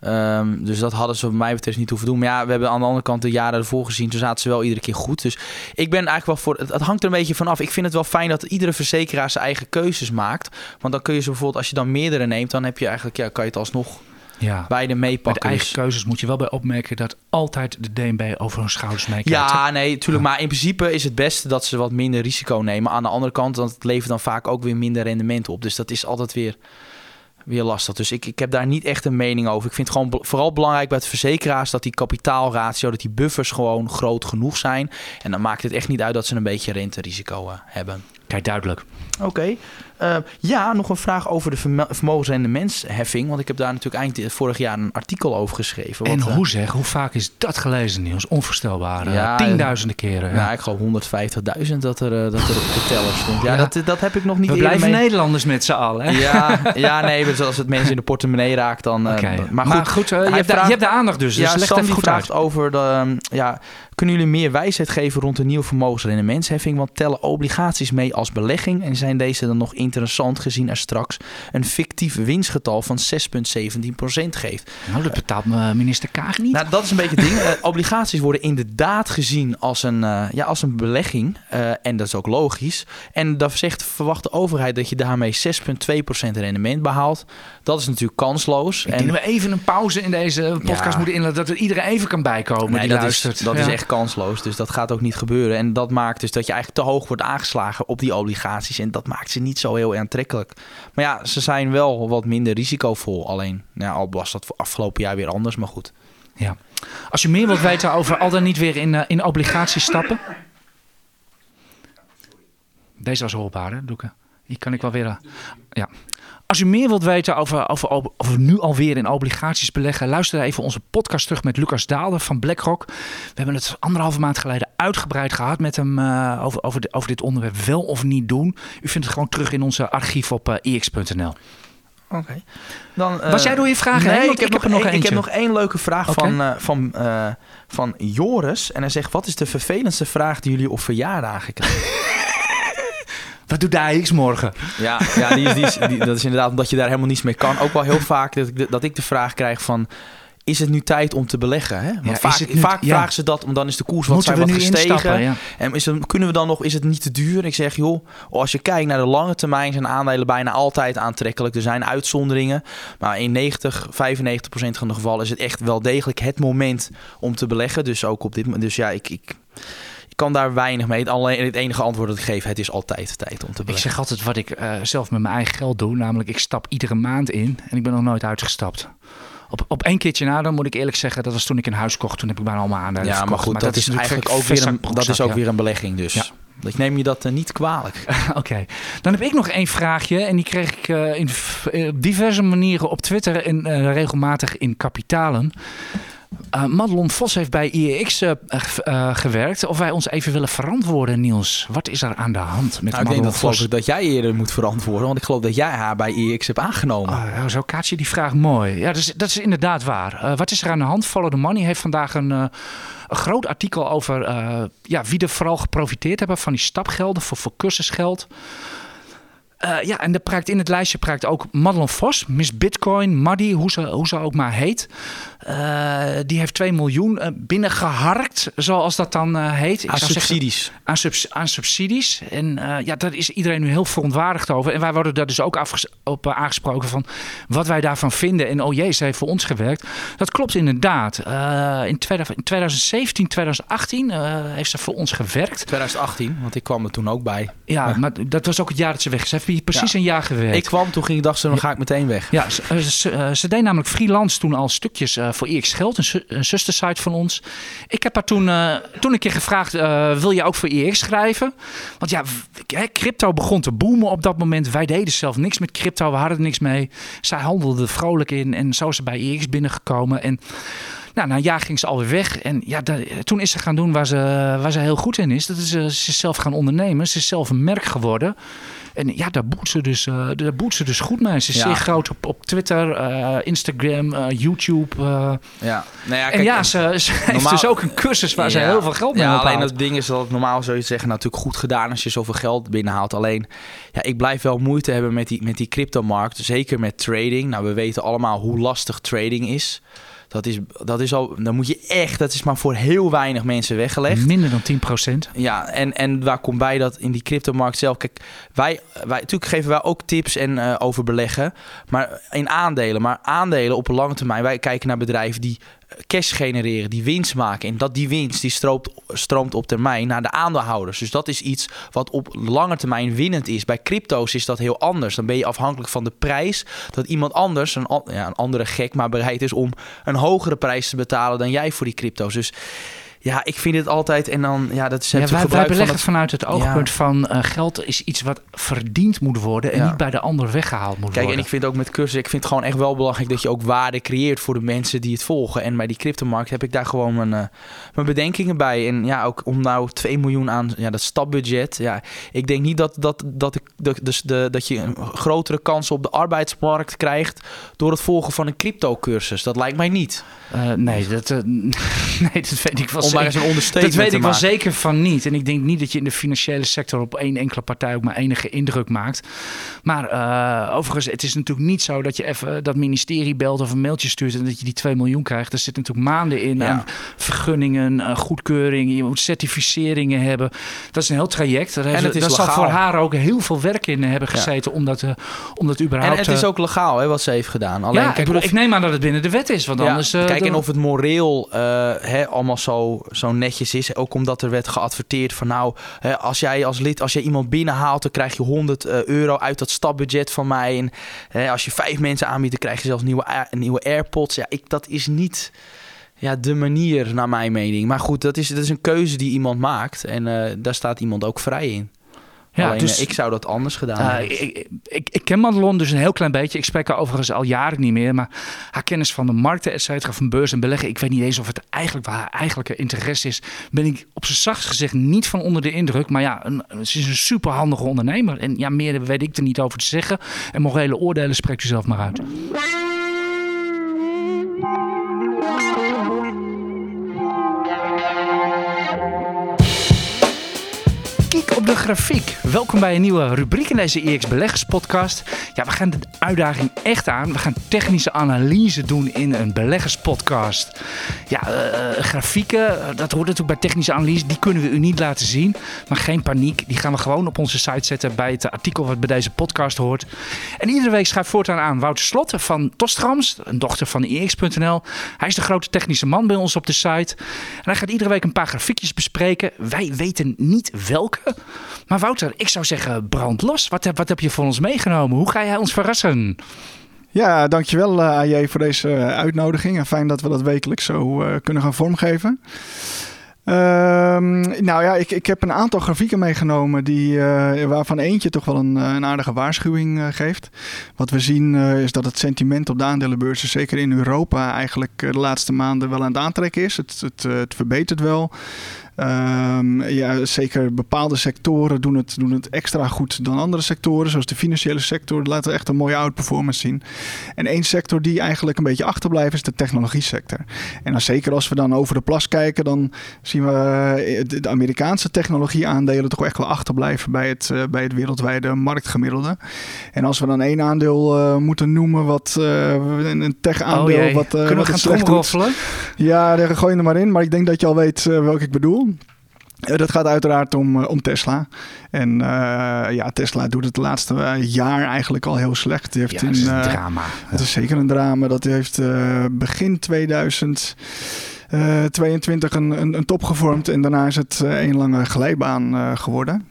Ehm, dus dat hadden ze wat mij betreft niet hoeven doen. Maar ja, we hebben aan de andere kant de jaren ervoor gezien. Toen zaten ze wel iedere keer goed. Dus ik ben eigenlijk wel voor... Het, het hangt er een beetje van af. Ik vind het wel fijn dat iedere verzekeraar zijn eigen keuzes maakt. Want dan kun je ze bijvoorbeeld... Als je dan meerdere neemt, dan heb je eigenlijk... Ja, kan je het alsnog Ja. beide Bij de meepakken. eigen Dus- keuzes moet je wel bij opmerken dat altijd de DNB over hun schouders meekijkt. Ja, nee, tuurlijk. Maar in principe is het beste dat ze wat minder risico nemen. Aan de andere kant, want het levert dan vaak ook weer minder rendement op. Dus dat is altijd weer, weer lastig. Dus ik, ik heb daar niet echt een mening over. Ik vind het gewoon vooral belangrijk bij het verzekeraars dat die kapitaalratio, dat die buffers gewoon groot genoeg zijn. En dan maakt het echt niet uit dat ze een beetje renterisico eh, hebben. Kijk, duidelijk. Oké. Eh, ja, nog een vraag over de vermogensrendementsheffing. Want ik heb daar natuurlijk eind vorig jaar een artikel over geschreven. En wat, eh, hoe zeg, hoe vaak is dat gelezen, Niels? Onvoorstelbaar. Ja, tienduizenden keren. Ja, Ja. ik geloof 150.000 dat er, eh, dat er op de teller stond. Ja, Ja. Dat, dat heb ik nog niet We blijven mee- Nederlanders met z'n allen. Hè? Ja, ja, nee, dus als het mensen in de portemonnee raakt, dan... eh, Oké. Maar goed, eh, je, hebt vraagt- je hebt de aandacht dus. Dus ja, leg Sam goed vraagt uit. over de... ehm, ja, kunnen jullie meer wijsheid geven rond de nieuwe vermogensrendementsheffing? Want tellen obligaties mee als belegging en zijn deze dan nog interessant gezien er straks een fictief winstgetal van 6,17% geeft. Nou, dat betaalt me minister Kaag niet. Nou, dat is een beetje het ding. Eh, obligaties worden inderdaad gezien als een, eh, ja, als een belegging. Eh, en dat is ook logisch. En dan zegt verwacht de overheid dat je daarmee 6,2% rendement behaalt. Dat is natuurlijk kansloos. Ik en denk dat we even een pauze in deze podcast Ja. moeten inladen, dat er iedereen even kan bijkomen Nee, die dat, is, luistert. dat Ja. is echt kansloos. Dus dat gaat ook niet gebeuren. En dat maakt dus dat je eigenlijk te hoog wordt aangeslagen op die obligaties. En dat maakt ze niet zo heel aantrekkelijk. Maar ja, ze zijn wel wat minder risicovol. Alleen, nou, al was dat voor afgelopen jaar weer anders. Maar goed. Ja. Als je meer wilt weten over al dan niet weer in, eh, in obligaties stappen. Deze was hoorbaar, hè, Doeke? Hier kan ik wel weer. eh, ja. Als je meer wilt weten over, over, over nu alweer in obligaties beleggen, luister even onze podcast terug met Lucas Daalder van BlackRock. We hebben het anderhalve maand geleden uitgebreid gehad met hem eh, over, over, de- over dit onderwerp wel of niet doen. U vindt het gewoon terug in onze archief op eh, ix.nl. Oké. Dan, Was jij door je vragen nee, heen? Want ik, heb nog, nog één- ik heb nog één leuke vraag van, eh, van, eh, van Joris. En hij zegt, wat is de vervelendste vraag die jullie op verjaardagen krijgen? Wat doet de AX morgen? Ja, ja die is, die is, die- dat is inderdaad omdat je daar helemaal niets mee kan. Ook wel heel vaak dat ik, de- dat ik de vraag krijg van... Is het nu tijd om te beleggen? Hè? Want Ja, vaak, het nu- vaak ja. vragen ze dat, want dan is de koers wat, Moeten zijn we wat gestegen. Ja. En is het, kunnen we dan nog, is het niet te duur? Ik zeg, joh, als je kijkt naar de lange termijn zijn aandelen bijna altijd aantrekkelijk. Er zijn uitzonderingen. Maar in 90, 95 procent van de gevallen is het echt wel degelijk het moment om te beleggen. Dus ook op dit moment. Dus ja, ik, ik kan daar weinig mee. Alleen het enige antwoord dat ik geef, het is altijd tijd om te Ik beleggen. zeg altijd wat ik eh, zelf met mijn eigen geld doe. Namelijk, ik stap iedere maand in en ik ben nog nooit uitgestapt. Op, op één keertje na, dan moet ik eerlijk zeggen, dat was toen ik een huis kocht. Toen heb ik bijna allemaal aandelen Ja, maar goed, dat, is eigenlijk ook weer een, dat is ook ja. weer een belegging. Dus Ja. ik neem je dat eh, niet kwalijk. Oké, dan heb ik nog één vraagje. En die kreeg ik eh, in op diverse manieren op Twitter en regelmatig in kapitalen. Eh, Madelon Vos heeft bij IEX eh, eh, gewerkt. Of wij ons even willen verantwoorden, Niels. Wat is er aan de hand met Nou, ik denk Madelon dat, Vos? ik dat jij eerder moet verantwoorden. Want ik geloof dat jij haar bij IX hebt aangenomen. Oh, zo kaats je die vraag mooi. Ja, dat is, dat is inderdaad waar. Wat is er aan de hand? Follow the Money heeft vandaag een, een groot artikel over ja, wie er vooral geprofiteerd hebben van die stapgelden voor, voor cursusgeld. Eh, ja, en prijkt in het lijstje prijkt ook Madelon Vos, Miss Bitcoin, Maddy, hoe ze, hoe ze ook maar heet. Eh, die heeft 2 miljoen eh, binnengeharkt, zoals dat dan heet. Ik Aan zeggen, subsidies. aan, subs- aan subsidies. En ja, daar is iedereen nu heel verontwaardigd over. En wij worden daar dus ook op aangesproken van wat wij daarvan vinden. En oh jee, ze heeft voor ons gewerkt. Dat klopt inderdaad. In, 2000 in 2017, 2018 eh, heeft ze voor ons gewerkt. 2018, want ik kwam er toen ook bij. Ja, maar dat was ook het jaar dat ze weg is. Hier precies Ja. een jaar gewerkt. Ik kwam, toen ging ik dacht ze, dan ga ik meteen weg. Ja, ze, eh, ze, eh, ze deed namelijk freelance toen al stukjes eh, voor IX Geld, een, een zustersite van ons. Ik heb haar toen, toen een keer gevraagd, wil je ook voor IX schrijven? Want ja, crypto begon te boomen op dat moment. Wij deden zelf niks met crypto, we hadden er niks mee. Zij handelde er vrolijk in en zo is ze bij IX binnengekomen. En nou, na een jaar ging ze alweer weg. En ja, toen is ze gaan doen waar ze, waar ze heel goed in is. Dat is, eh, ze is zelf gaan ondernemen. Ze is zelf een merk geworden. En ja, daar boet ze dus, eh, daar boet ze dus goed mee. Ze is Ja. zeer groot op, op Twitter, eh, Instagram, YouTube. Ja. Nou ja, en kijk, ja, ze, ze heeft normaal- dus ook een cursus waar ze Ja. heel veel geld mee Ja, alleen dat ding is dat het normaal zou je zeggen natuurlijk goed gedaan als je zoveel geld binnenhaalt. Alleen, ja, ik blijf wel moeite hebben met die, met die cryptomarkt. Zeker met trading. Nou, we weten allemaal hoe lastig trading is. Dat is, dat is al, dan moet je echt, dat is maar voor heel weinig mensen weggelegd. Minder dan 10%. Ja, en, en waar komt bij dat in die cryptomarkt zelf? Kijk, wij, wij natuurlijk geven wij ook tips en eh, over beleggen, maar in aandelen. Maar aandelen op een lange termijn. Wij kijken naar bedrijven die cash genereren, die winst maken. En dat die winst die stroomt, op termijn naar de aandeelhouders. Dus dat is iets wat op lange termijn winnend is. Bij crypto's is dat heel anders. Dan ben je afhankelijk van de prijs dat iemand anders, een, ja, een andere gek, maar bereid is om een hogere prijs te betalen dan jij voor die crypto's. Dus ja, ik vind het altijd en dan ja, dat is Ja, het wij, wij gebruik van beleggen het vanuit het oogpunt Ja. van eh, geld is iets wat verdiend moet worden en Ja. niet bij de ander weggehaald moet Kijk, en worden. ik vind ook met cursussen, ik vind het gewoon echt wel belangrijk dat je ook waarde creëert voor de mensen die het volgen. En bij die cryptomarkt heb ik daar gewoon mijn, eh, mijn bedenkingen bij. En ja, ook om nou 2 miljoen aan ja, dat stapbudget. Ja, ik denk niet dat, dat, dat, ik, dat, dus de, dat je een grotere kans op de arbeidsmarkt krijgt door het volgen van een crypto cursus. Dat lijkt mij niet. Eh, nee, dat, nee, dat weet ik wel om maar eens een ondersteuning Dat weet ik wel zeker van niet. En ik denk niet dat je in de financiële sector op één enkele partij ook maar enige indruk maakt. Maar eh, overigens, het is natuurlijk niet zo dat je even dat ministerie belt of een mailtje stuurt en dat je die 2 miljoen krijgt. Er zit natuurlijk maanden in Ja. aan vergunningen, eh, goedkeuringen, je moet certificeringen hebben. Dat is een heel traject. Daar, heeft- het is daar zal voor haar ook heel veel werk in hebben Ja. gezeten om dat, eh, om dat überhaupt... En het is eh, ook legaal hè, wat ze heeft gedaan. Alleen, ja, ik, kijk, bedoel, of- ik neem aan dat het binnen de wet is, want anders... eh, kijk, en of het moreel eh, hè, allemaal zo, zo netjes is. Ook omdat er werd geadverteerd van nou, als jij als lid, als jij iemand binnenhaalt, dan krijg je 100 eh, euro uit dat stapbudget van mij. En hè, als je vijf mensen aanbiedt, dan krijg je zelfs nieuwe, nieuwe AirPods. Ja, ik, dat is niet ja, de manier naar mijn mening. Maar goed, dat is, dat is een keuze die iemand maakt. En eh, daar staat iemand ook vrij in. Ja, Alleen, dus- eh, ik zou dat anders gedaan Uh, hebben. ik, ik, ik, ik ken Madelon dus een heel klein beetje. Ik spreek haar overigens al jaren niet meer. Maar haar kennis van de markten, et cetera, van beurs en beleggen. Ik weet niet eens of het eigenlijk waar haar eigenlijke interesse is. Ben ik op zijn zachtst gezegd niet van onder de indruk. Maar ja, een, ze is een superhandige ondernemer. En ja, meer weet ik er niet over te zeggen. En morele oordelen spreekt u zelf maar uit. De grafiek. Welkom bij een nieuwe rubriek in deze EX Beleggers podcast. Ja, we gaan de uitdaging echt aan. We gaan technische analyse doen in een beleggerspodcast. Ja, eh, grafieken, eh, dat hoort natuurlijk bij technische analyse. Die kunnen we u niet laten zien. Maar geen paniek. Die gaan we gewoon op onze site zetten bij het artikel wat bij deze podcast hoort. En iedere week schuift voortaan aan Wouter Slot van Tostrams, een dochter van EX.nl. Hij is de grote technische man bij ons op de site. En hij gaat iedere week een paar grafiekjes bespreken. Wij weten niet welke. Maar Wouter, ik zou zeggen brand los. Wat heb, wat heb je voor ons meegenomen? Hoe ga jij ons verrassen? Ja, dankjewel eh AJ voor deze eh, uitnodiging. En fijn dat we dat wekelijks zo eh, kunnen gaan vormgeven. Ehm, nou ja, ik, ik heb een aantal grafieken meegenomen die, waarvan eentje toch wel een, een aardige waarschuwing geeft. Wat we zien is dat het sentiment op de aandelenbeurzen, zeker in Europa, eigenlijk de laatste maanden wel aan het aantrekken is. Het, het, het verbetert wel. Ehm, ja, zeker bepaalde sectoren doen het, doen het extra goed dan andere sectoren, zoals de financiële sector. Laten echt een mooie outperformance zien. En één sector die eigenlijk een beetje achterblijft is de technologie sector. En dan zeker als we dan over de plas kijken, dan zien we eh, de, Amerikaanse technologieaandelen toch echt wel achterblijven bij het, eh, bij het wereldwijde marktgemiddelde. En als we dan één aandeel eh, moeten noemen, wat een tech-aandeel, Oh wat, Kunnen we gaan slecht doet. Ja, daar gooi je er maar in. Maar ik denk dat je al weet welke ik bedoel. Uh, dat gaat uiteraard om, uh, om Tesla. En uh, ja, Tesla doet het de laatste jaar eigenlijk al heel slecht. Die heeft ja, is een drama. Het is zeker een drama. Dat heeft uh, begin 2022 een, een, een, top gevormd. En daarna is het uh, een lange glijbaan geworden.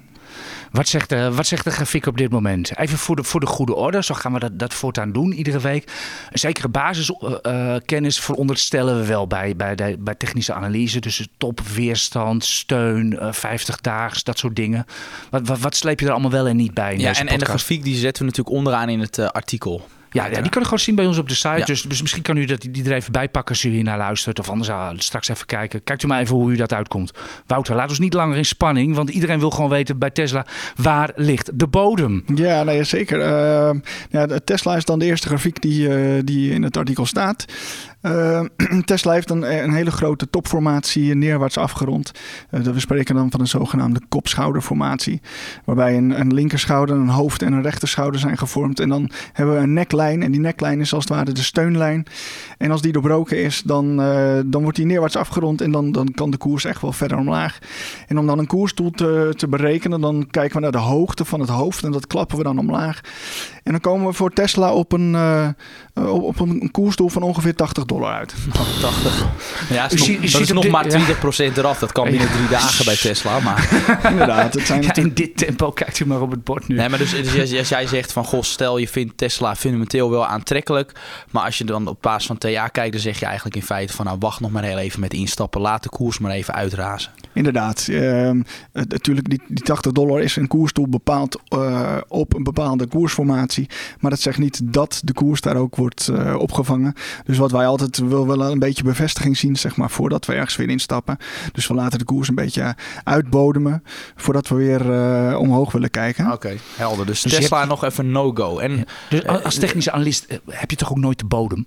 Wat zegt, de, wat zegt de grafiek op dit moment? Even voor de, voor de goede orde, zo gaan we dat, dat voortaan doen iedere week. Een zekere basiskennis uh, veronderstellen we wel bij, bij, de, bij technische analyse. Dus top, weerstand, steun, uh, 50 daags, dat soort dingen. Wat, wat, wat, sleep je er allemaal wel en niet bij? In ja, deze en, en de grafiek die zetten we natuurlijk onderaan in het uh, artikel. Ja, ja, die kan je gewoon zien bij ons op de site. Ja. Dus, dus, misschien kan u dat, die er even bij pakken als u hier naar luistert. Of anders uh, straks even kijken. Kijkt u maar even hoe u dat uitkomt. Wouter, laat ons niet langer in spanning. Want iedereen wil gewoon weten bij Tesla waar ligt de bodem. Ja, nee, zeker. Uh, ja, Tesla is dan de eerste grafiek die, uh, die in het artikel staat. Uh, Tesla heeft een, een, hele grote topformatie neerwaarts afgerond. Uh, we spreken dan van een zogenaamde kop-schouderformatie. Waarbij een, een linkerschouder, een hoofd en een rechterschouder zijn gevormd. En dan hebben we een neklijn. En die neklijn is als het ware de steunlijn. En als die doorbroken is, dan, uh, dan wordt die neerwaarts afgerond. En dan, dan kan de koers echt wel verder omlaag. En om dan een koersdoel te, berekenen, dan kijken we naar de hoogte van het hoofd. En dat klappen we dan omlaag. En dan komen we voor Tesla op een, uh, op een koersdoel van ongeveer 80 dollar uit. 80. Ja, is nog, ziet, dat is nog dit, maar 20% ja. eraf. Dat kan binnen drie dagen bij Tesla. Maar. Inderdaad. Het zijn ja, in dit tempo kijkt u maar op het bord nu. Nee, maar dus, dus als jij zegt van... Goh, stel je vindt Tesla fundamenteel wel aantrekkelijk. Maar als je dan op basis van TA kijkt... dan zeg je eigenlijk in feite van... nou, wacht nog maar heel even met instappen. Laat de koers maar even uitrazen. Inderdaad. Uh, natuurlijk, die, die 80 dollar is een koersdoel bepaald uh, op een bepaalde koersformatie. Maar dat zegt niet dat de koers daar ook wordt uh, opgevangen. Dus wat wij altijd wil wel een beetje bevestiging zien, zeg maar, voordat we ergens weer instappen. Dus we laten de koers een beetje uitbodemen voordat we weer uh, omhoog willen kijken. Oké, okay, helder. Dus, dus Tesla hebt... nog even no-go. En, ja. Dus als technische analist heb je toch ook nooit de bodem?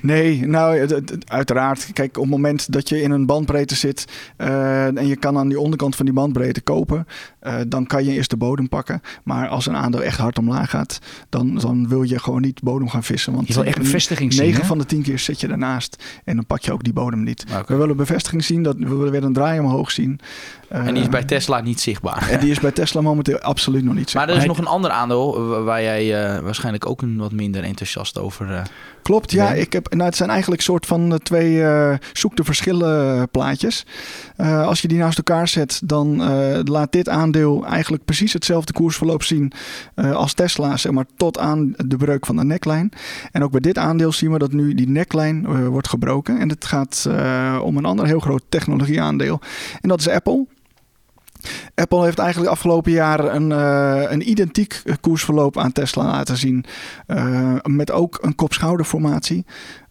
Nee, nou uiteraard. Kijk, op het moment dat je in een bandbreedte zit eh, en je kan aan die onderkant van die bandbreedte kopen, eh, dan kan je eerst de bodem pakken. Maar als een aandeel echt hard omlaag gaat, dan, dan wil je gewoon niet bodem gaan vissen. Want Je wil echt bevestiging zien, 9 hè? van de 10 keer zit je daarnaast en dan pak je ook die bodem niet. We willen bevestiging zien, dat, we willen weer een draai omhoog zien. En die is Eh, bij Tesla niet zichtbaar. en die is bij Tesla momenteel absoluut nog niet zo. Maar er is nog een ander aandeel wa- waar jij eh, waarschijnlijk ook een wat minder enthousiast over... eh, Klopt, ja. Ik heb, nou, het zijn eigenlijk soort van eh, twee eh, zoek de verschillen eh, plaatjes. Eh, als je die naast elkaar zet, dan eh, laat dit aandeel eigenlijk precies hetzelfde koersverloop zien eh, als Tesla, zeg maar, tot aan de breuk van de neckline. En ook bij dit aandeel zien we dat nu die neckline eh, wordt gebroken. En het gaat eh, om een ander heel groot technologieaandeel. En dat is Apple. Apple heeft eigenlijk afgelopen jaren een, eh, een identiek koersverloop aan Tesla laten zien. eh, met ook een kop-schouderformatie.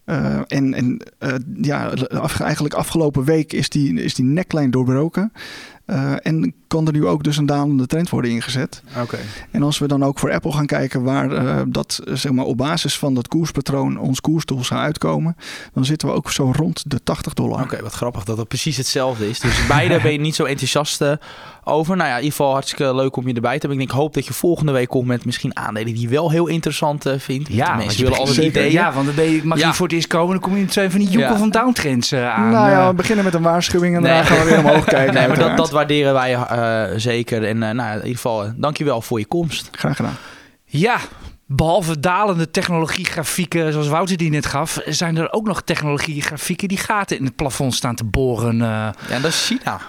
Eh, en en ja, eigenlijk afgelopen week is die, is die neckline doorbroken. En kan er nu ook dus een dalende trend worden ingezet. Oké. En als we dan ook voor Apple gaan kijken waar eh, dat eh, zeg maar op basis van dat koerspatroon ons koersdoel zou uitkomen, dan zitten we ook zo rond de 80 dollar. Oké, wat grappig dat het precies hetzelfde is. Dus beide ben je niet zo enthousiast eh, over. Nou ja, in ieder geval hartstikke leuk om je erbij te hebben. Ik denk, hoop dat je volgende week komt met misschien aandelen die je wel heel interessant vindt. Ja, De want mensen je willen altijd ideeën. Ja, want dan ben je, mag je Ja. voor het eerst komen, dan kom je in twee van die joeken Ja. van downtrends eh, aan. Nou ja, we beginnen met een waarschuwing en daarna Nee. gaan we weer omhoog kijken. Nee, maar dat, dat waarderen wij zeker. En eh, nou, in ieder geval, eh, dankjewel voor je komst. Graag gedaan. Ja, behalve dalende technologiegrafieken zoals Wouter die net gaf, zijn er ook nog technologiegrafieken die gaten in het plafond staan te boren. eh. Ja, dat is China.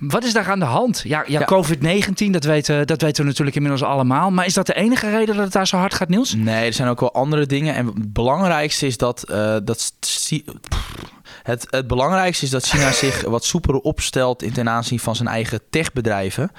Wat is daar aan de hand? Ja, ja, Ja. COVID-19, dat weten, dat weten we natuurlijk inmiddels allemaal. Maar is dat de enige reden dat het daar zo hard gaat, Niels? Nee, er zijn ook wel andere dingen. En het belangrijkste is dat... eh, dat het, het belangrijkste is dat China zich wat soepeler opstelt... in ten aanzien van zijn eigen techbedrijven.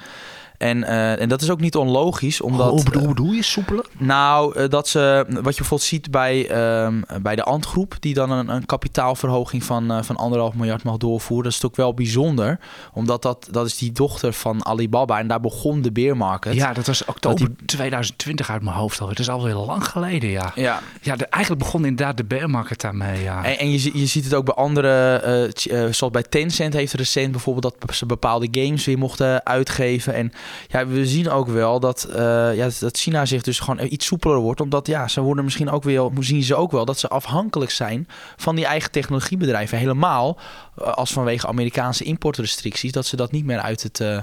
En, eh, en dat is ook niet onlogisch, omdat... Hoe bedoel, bedoel je soepeler? Nou, eh, dat ze, wat je bijvoorbeeld ziet bij, ehm, bij de Antgroep, die dan een, een kapitaalverhoging van, eh, van anderhalf miljard mag doorvoeren. Dat is toch wel bijzonder, omdat dat, dat is die dochter van Alibaba en daar begon de beermarket. Ja, dat was oktober Dat 2020 uit mijn hoofd al. Het is alweer lang geleden, ja. ja. Ja, de- eigenlijk begon inderdaad de bear market daarmee, ja. En, en je, je ziet het ook bij andere, eh, eh, zoals bij Tencent heeft recent bijvoorbeeld dat ze bepaalde games weer mochten uitgeven. En ja, we zien ook wel dat, eh, ja, dat China zich dus gewoon iets soepeler wordt. Omdat ja, ze worden misschien ook weer, zien ze ook wel dat ze afhankelijk zijn van die eigen technologiebedrijven. Helemaal eh, als vanwege Amerikaanse importrestricties, dat ze dat niet meer uit het. eh,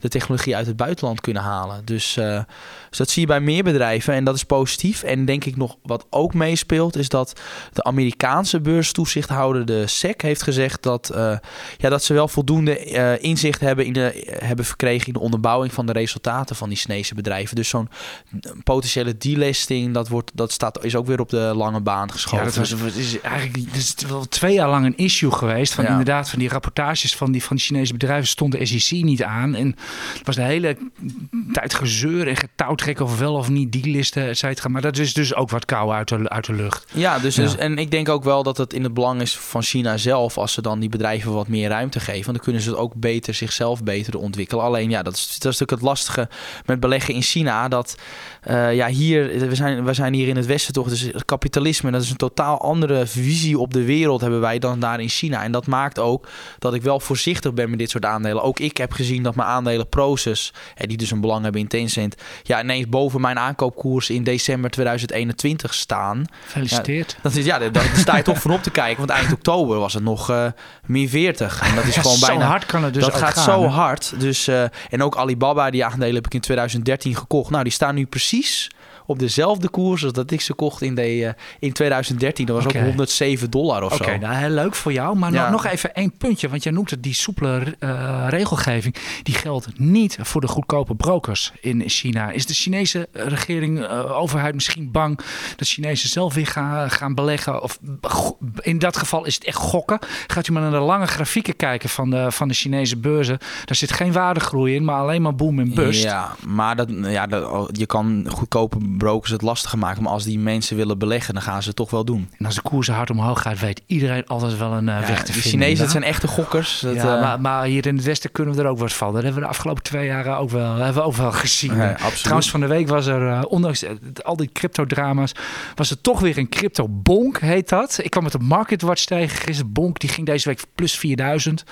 de technologie uit het buitenland kunnen halen. Dus, eh, dus dat zie je bij meer bedrijven en dat is positief. En denk ik nog wat ook meespeelt, is dat de Amerikaanse beurstoezichthouder, de SEC, heeft gezegd dat, eh, ja, dat ze wel voldoende eh, inzicht hebben, in de, hebben verkregen in de onderbouwing van de resultaten van die Chinese bedrijven. Dus zo'n potentiële delisting, dat, wordt, dat staat, is ook weer op de lange baan geschoven. Ja, dat was, is eigenlijk dat is wel twee jaar lang een issue geweest. Van Ja. inderdaad, van die rapportages van die, van die Chinese bedrijven stond de SEC niet aan. En het was de hele tijd gezeur en getouwtrekken of wel of niet die listen, et cetera. Maar dat is dus ook wat kou uit de, uit de lucht. Ja, dus, Ja. dus en ik denk ook wel dat het in het belang is van China zelf als ze dan die bedrijven wat meer ruimte geven. Want dan kunnen ze het ook beter zichzelf beter ontwikkelen. Alleen ja, dat is, dat is natuurlijk het lastige met beleggen in China. Dat eh, ja, hier, we zijn, we zijn hier in het Westen toch, dus het kapitalisme, dat is een totaal andere visie op de wereld hebben wij dan daar in China. En dat maakt ook dat ik wel voorzichtig ben met dit soort aandelen. Ook ik heb gezien dat mijn aandelen Proces, eh, die dus een belang hebben in Tencent, ja, ineens boven mijn aankoopkoers in december 2021 staan. Gefeliciteerd. Dat is, ja, daar sta je toch van op te kijken. Want eind oktober was het nog eh min 40. En dat is Ja, gewoon zo bijna... hard kan het dus dat gaat gaan, zo hè? hard. Dus, eh, en ook Alibaba, die aandelen heb ik in 2013 gekocht. Nou, die staan nu precies op dezelfde koers als dat ik ze kocht in, de, eh, in 2013. Dat was Oké. ook 107 dollar of zo. nou, heel leuk voor jou. Maar Ja. nog, nog even één puntje. Want jij noemt het die soepele eh, regelgeving. Die geldt niet voor de goedkope brokers in China. Is de Chinese regering, eh, overheid misschien bang dat Chinezen zelf weer gaan, gaan beleggen? Of in dat geval is het echt gokken. Gaat u maar naar de lange grafieken kijken van de, van de Chinese beurzen. Daar zit geen waardegroei in, maar alleen maar boom en bust. Ja, maar dat, ja, dat, je kan goedkope brokers het lastiger maken. Maar als die mensen willen beleggen, dan gaan ze het toch wel doen. En als de koers hard omhoog gaat, weet iedereen altijd wel een uh, Ja, weg te de vinden. Chinezen dat zijn echte gokkers. Dat, ja, eh, maar, maar hier in het Westen kunnen we er ook wat van. Dat hebben we de afgelopen twee jaar ook wel, hebben we ook wel gezien. ja, absoluut. Trouwens, van de week was er, eh, ondanks al die cryptodrama's, was er toch weer een crypto-bonk, heet dat. Ik kwam met de MarketWatch tegen. Gisteren bonk, die ging deze week plus 4000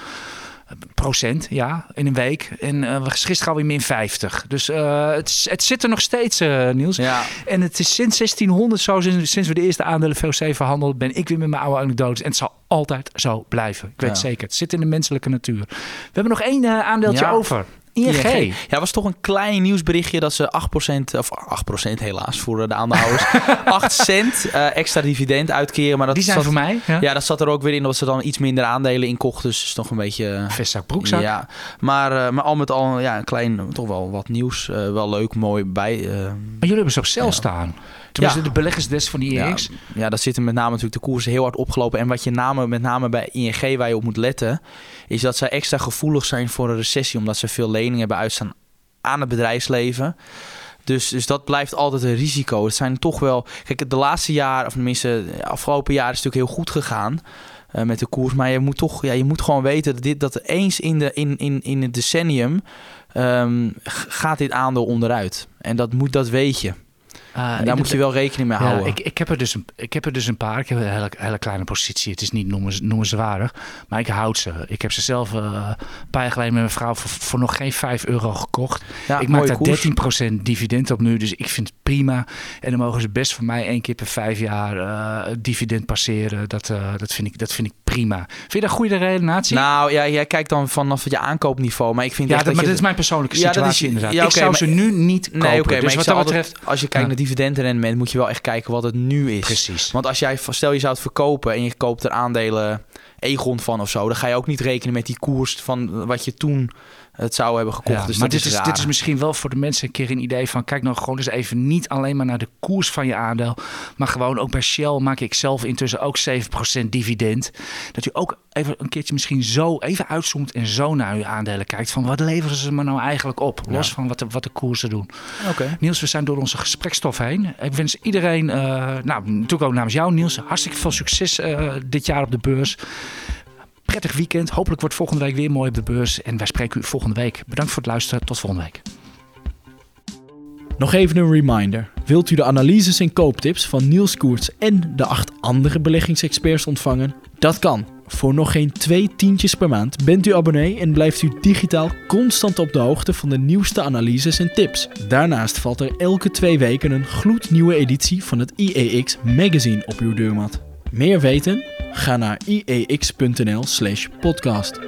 procent, ja, in een week. En was gisteren alweer min 50. Dus eh, het, het zit er nog steeds, eh, Niels. ja, En het is sinds 1600 zo, sinds, sinds we de eerste aandelen VOC verhandelden, ben ik weer met mijn oude anekdotes. En het zal altijd zo blijven. Ik weet Ja. zeker. Het zit in de menselijke natuur. We hebben nog één aandeeltje Ja. over. ING. ING. Ja, was toch een klein nieuwsberichtje dat ze 8%, of 8% helaas voor eh, de aandeelhouders, 8 cent eh, extra dividend uitkeren. Maar dat Die zijn zat, voor mij. Ja. Ja, dat zat er ook weer in dat ze dan iets minder aandelen inkochten. Dus is nog een beetje... eh, Vestzak, broekzak. Ja, maar, eh, maar al met al ja, een klein, toch wel wat nieuws. wel leuk, mooi bij. Maar jullie hebben ze op cel Ja. staan. Tenminste, Ja. de beleggers van IEX. ja, dat zitten met name natuurlijk de koersen heel hard opgelopen. En wat je name, met name bij ING waar je op moet letten, is dat zij extra gevoelig zijn voor een recessie. Omdat ze veel leningen hebben uitstaan aan het bedrijfsleven. Dus, dus dat blijft altijd een risico. Het zijn toch wel. Kijk, de laatste jaar, of tenminste, de afgelopen jaar is het natuurlijk heel goed gegaan. eh, met de koers. Maar je moet toch, ja, je moet gewoon weten dat dit dat eens in, de, in, in, in het decennium ehm, gaat dit aandeel onderuit. En dat moet, dat weet je. En daar moet je wel rekening mee houden. ik, ik, heb er dus een, ik heb er dus een paar. Ik heb een hele, hele kleine positie. Het is niet noemens, noemenswaardig. Maar ik houd ze. Ik heb ze zelf eh, een paar jaar geleden met mijn vrouw voor, voor nog geen 5 euro gekocht. ik maak koers. daar 13% dividend op nu. Dus ik vind het prima. En dan mogen ze best voor mij één keer per vijf jaar eh, dividend passeren. Dat, eh, dat, vind ik, dat vind ik prima. Vind je dat een goede relatie? Nou ja, jij kijkt dan vanaf je aankoopniveau. Maar ik vind ja, echt dat, maar je... dit is mijn persoonlijke Ja, dat situatie is- inderdaad. ja, ik zou maar- ze nu niet kopen. Nee, maar dus wat dat altijd- betreft... als je kijkt naar dividendrendement, moet je wel echt kijken wat het nu is. Precies. Want als jij, stel je zou het verkopen en je koopt er aandelen Egon van of zo, dan ga je ook niet rekenen met die koers van wat je toen het zou hebben gekocht. Ja, dus maar dit is, raar. dit is misschien wel voor de mensen een keer een idee van... kijk nou gewoon eens even niet alleen maar naar de koers van je aandeel... maar gewoon ook bij Shell maak ik zelf intussen ook 7% dividend. Dat u ook even een keertje misschien zo even uitzoomt... en zo naar uw aandelen kijkt van wat leveren ze me nou eigenlijk op? Los Ja. van wat de, wat de koersen doen. Niels, we zijn door onze gesprekstof heen. Ik wens iedereen, eh, nou natuurlijk ook namens jou Niels... hartstikke veel succes eh, dit jaar op de beurs... Prettig weekend. Hopelijk wordt volgende week weer mooi op de beurs. En wij spreken u volgende week. Bedankt voor het luisteren. Tot volgende week. Nog even een reminder. Wilt u de analyses en kooptips van Niels Koerts en de acht andere beleggingsexperts ontvangen? Dat kan. Voor nog geen twee tientjes per maand bent u abonnee en blijft u digitaal constant op de hoogte van de nieuwste analyses en tips. Daarnaast valt er elke twee weken een gloednieuwe editie van het IEX magazine op uw deurmat. Meer weten? Ga naar iex.nl/podcast.